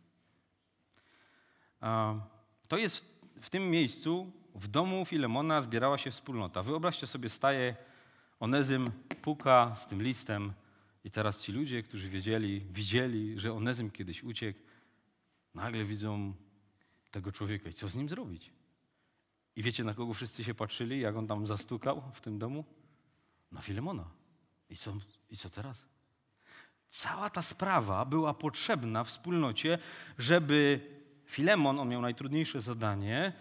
To jest w tym miejscu, w domu Filemona zbierała się wspólnota. Wyobraźcie sobie, staje Onezym, puka z tym listem i teraz ci ludzie, którzy wiedzieli, widzieli, że Onezym kiedyś uciekł, nagle widzą tego człowieka i co z nim zrobić? I wiecie, na kogo wszyscy się patrzyli, jak on tam zastukał w tym domu? Na Filemona. I co, I co teraz? Cała ta sprawa była potrzebna wspólnocie, żeby Filemon, on miał najtrudniejsze zadanie,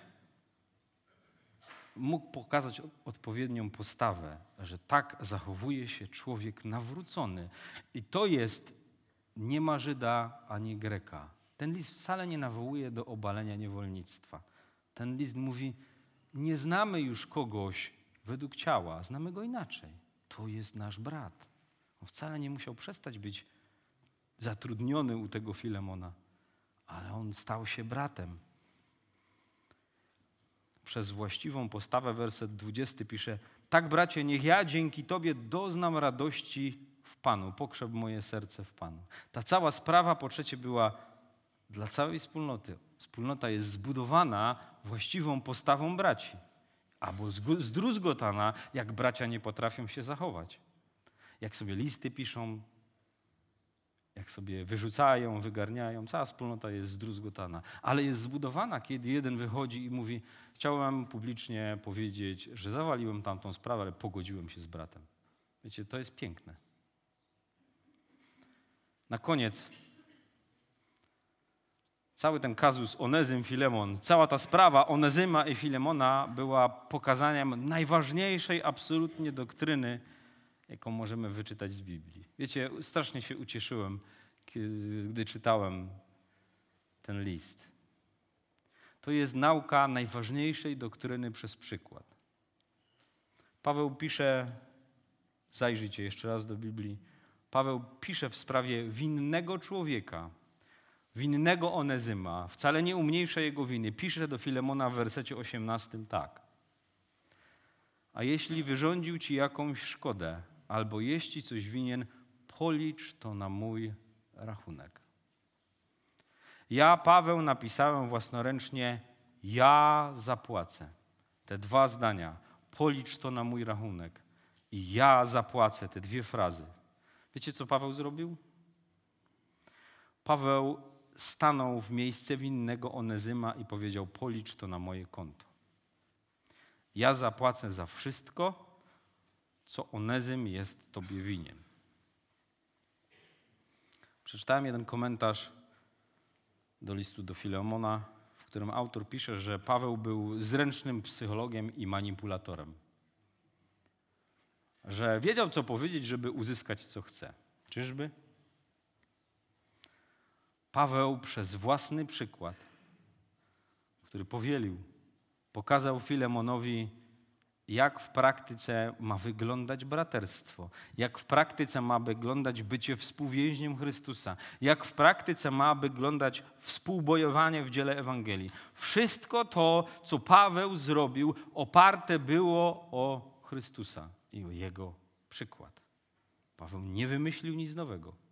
mógł pokazać odpowiednią postawę, że tak zachowuje się człowiek nawrócony. I to jest nie ma Żyda ani Greka. Ten list wcale nie nawołuje do obalenia niewolnictwa. Ten list mówi: Nie znamy już kogoś według ciała, znamy go inaczej to jest nasz brat. On wcale nie musiał przestać być zatrudniony u tego Filemona, ale on stał się bratem. Przez właściwą postawę, werset 20 pisze: Tak, bracie, niech ja dzięki Tobie doznam radości w Panu, pokrzep moje serce w Panu. Ta cała sprawa, po trzecie, była dla całej wspólnoty. Wspólnota jest zbudowana właściwą postawą braci albo zdruzgotana, jak bracia nie potrafią się zachować. Jak sobie listy piszą, jak sobie wyrzucają, wygarniają, cała wspólnota jest zdruzgotana. Ale jest zbudowana, kiedy jeden wychodzi i mówi: Chciałem publicznie powiedzieć, że zawaliłem tamtą sprawę, ale pogodziłem się z bratem. Wiecie, to jest piękne. Na koniec Cały ten kazus Onezym, Filemon, cała ta sprawa Onezyma i Filemona była pokazaniem najważniejszej absolutnie doktryny, jaką możemy wyczytać z Biblii. Wiecie, strasznie się ucieszyłem, gdy czytałem ten list. To jest nauka najważniejszej doktryny przez przykład. Paweł pisze, zajrzyjcie jeszcze raz do Biblii, Paweł pisze w sprawie winnego człowieka, winnego Onezyma, wcale nie umniejsza jego winy. Pisze do Filemona w wersecie 18 tak. A jeśli wyrządził ci jakąś szkodę, albo jeśli coś winien, policz to na mój rachunek. Ja, Paweł, napisałem własnoręcznie, ja zapłacę. Te dwa zdania, policz to na mój rachunek i ja zapłacę, te dwie frazy. Wiecie, co Paweł zrobił? Paweł stanął w miejsce winnego Onezyma i powiedział: Policz to na moje konto. Ja zapłacę za wszystko, co Onezym jest Tobie winien. Przeczytałem jeden komentarz do listu do Filemona, w którym autor pisze, że Paweł był zręcznym psychologiem i manipulatorem. Że wiedział, co powiedzieć, żeby uzyskać, co chce. Czyżby? Paweł przez własny przykład, który powielił, pokazał Filemonowi, jak w praktyce ma wyglądać braterstwo, jak w praktyce ma wyglądać bycie współwięźniem Chrystusa, jak w praktyce ma wyglądać współbojowanie w dziele Ewangelii. Wszystko to, co Paweł zrobił, oparte było o Chrystusa i o Jego przykład. Paweł nie wymyślił nic nowego.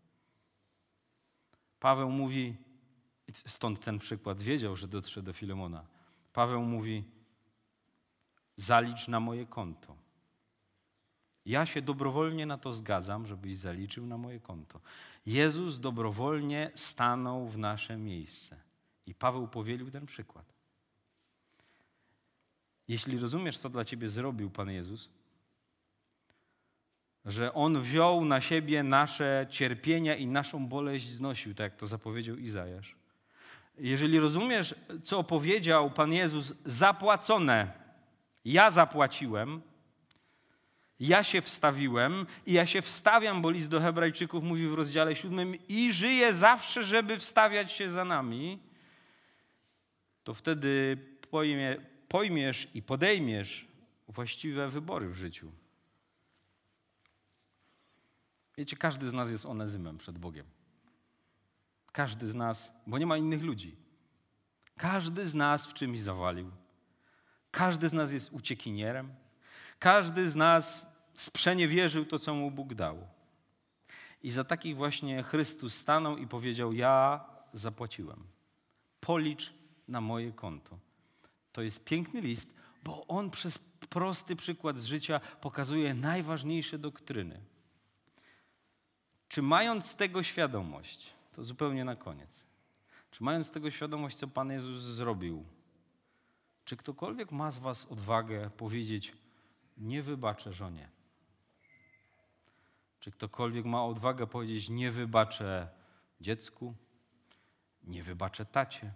Paweł mówi, stąd ten przykład wiedział, że dotrze do Filemona. Paweł mówi, zalicz na moje konto. Ja się dobrowolnie na to zgadzam, żebyś zaliczył na moje konto. Jezus dobrowolnie stanął w nasze miejsce. I Paweł powielił ten przykład. Jeśli rozumiesz, co dla ciebie zrobił Pan Jezus, że On wziął na siebie nasze cierpienia i naszą boleść znosił, tak jak to zapowiedział Izajasz. Jeżeli rozumiesz, co powiedział Pan Jezus, zapłacone, ja zapłaciłem, Ja się wstawiłem i ja się wstawiam, bo list do Hebrajczyków mówi w rozdziale siódmym i żyję zawsze, żeby wstawiać się za nami, to wtedy pojmie, pojmiesz i podejmiesz właściwe wybory w życiu. Wiecie, każdy z nas jest onezymem przed Bogiem. Każdy z nas, bo nie ma innych ludzi. Każdy z nas w czymś zawalił. Każdy z nas jest uciekinierem. Każdy z nas sprzeniewierzył to, co mu Bóg dał. I za takich właśnie Chrystus stanął i powiedział: Ja zapłaciłem. Policz na moje konto. To jest piękny list, bo on przez prosty przykład z życia pokazuje najważniejsze doktryny. Czy mając tego świadomość, to zupełnie na koniec, czy mając tego świadomość, co Pan Jezus zrobił, czy ktokolwiek ma z Was odwagę powiedzieć, nie wybaczę żonie? Czy ktokolwiek ma odwagę powiedzieć, nie wybaczę dziecku, nie wybaczę tacie,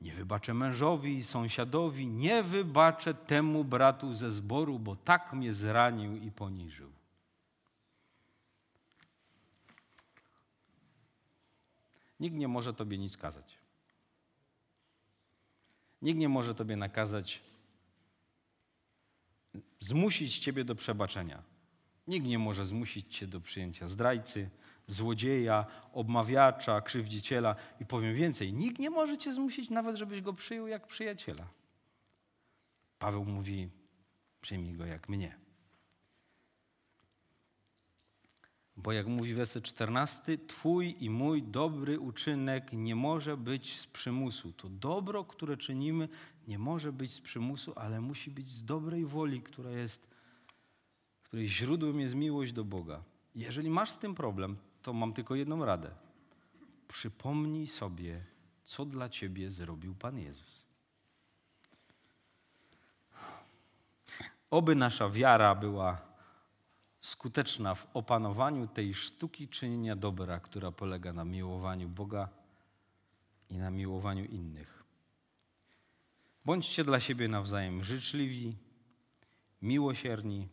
nie wybaczę mężowi, sąsiadowi, nie wybaczę temu bratu ze zboru, bo tak mnie zranił i poniżył. Nikt nie może Tobie nic kazać. Nikt nie może Tobie nakazać, zmusić Ciebie do przebaczenia. Nikt nie może zmusić Cię do przyjęcia zdrajcy, złodzieja, obmawiacza, krzywdziciela i powiem więcej, nikt nie może Cię zmusić nawet, żebyś go przyjął jak przyjaciela. Paweł mówi, przyjmij go jak mnie. Bo jak mówi werset 14, Twój i mój dobry uczynek nie może być z przymusu. To dobro, które czynimy, nie może być z przymusu, ale musi być z dobrej woli, która jest, której źródłem jest miłość do Boga. Jeżeli masz z tym problem, to mam tylko jedną radę. Przypomnij sobie, co dla ciebie zrobił Pan Jezus. Oby nasza wiara była skuteczna w opanowaniu tej sztuki czynienia dobra, która polega na miłowaniu Boga i na miłowaniu innych. Bądźcie dla siebie nawzajem życzliwi, miłosierni,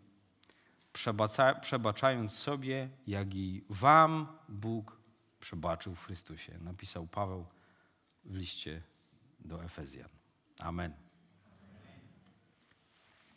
przebaczając sobie, jak i Wam Bóg przebaczył w Chrystusie, napisał Paweł w liście do Efezjan. Amen.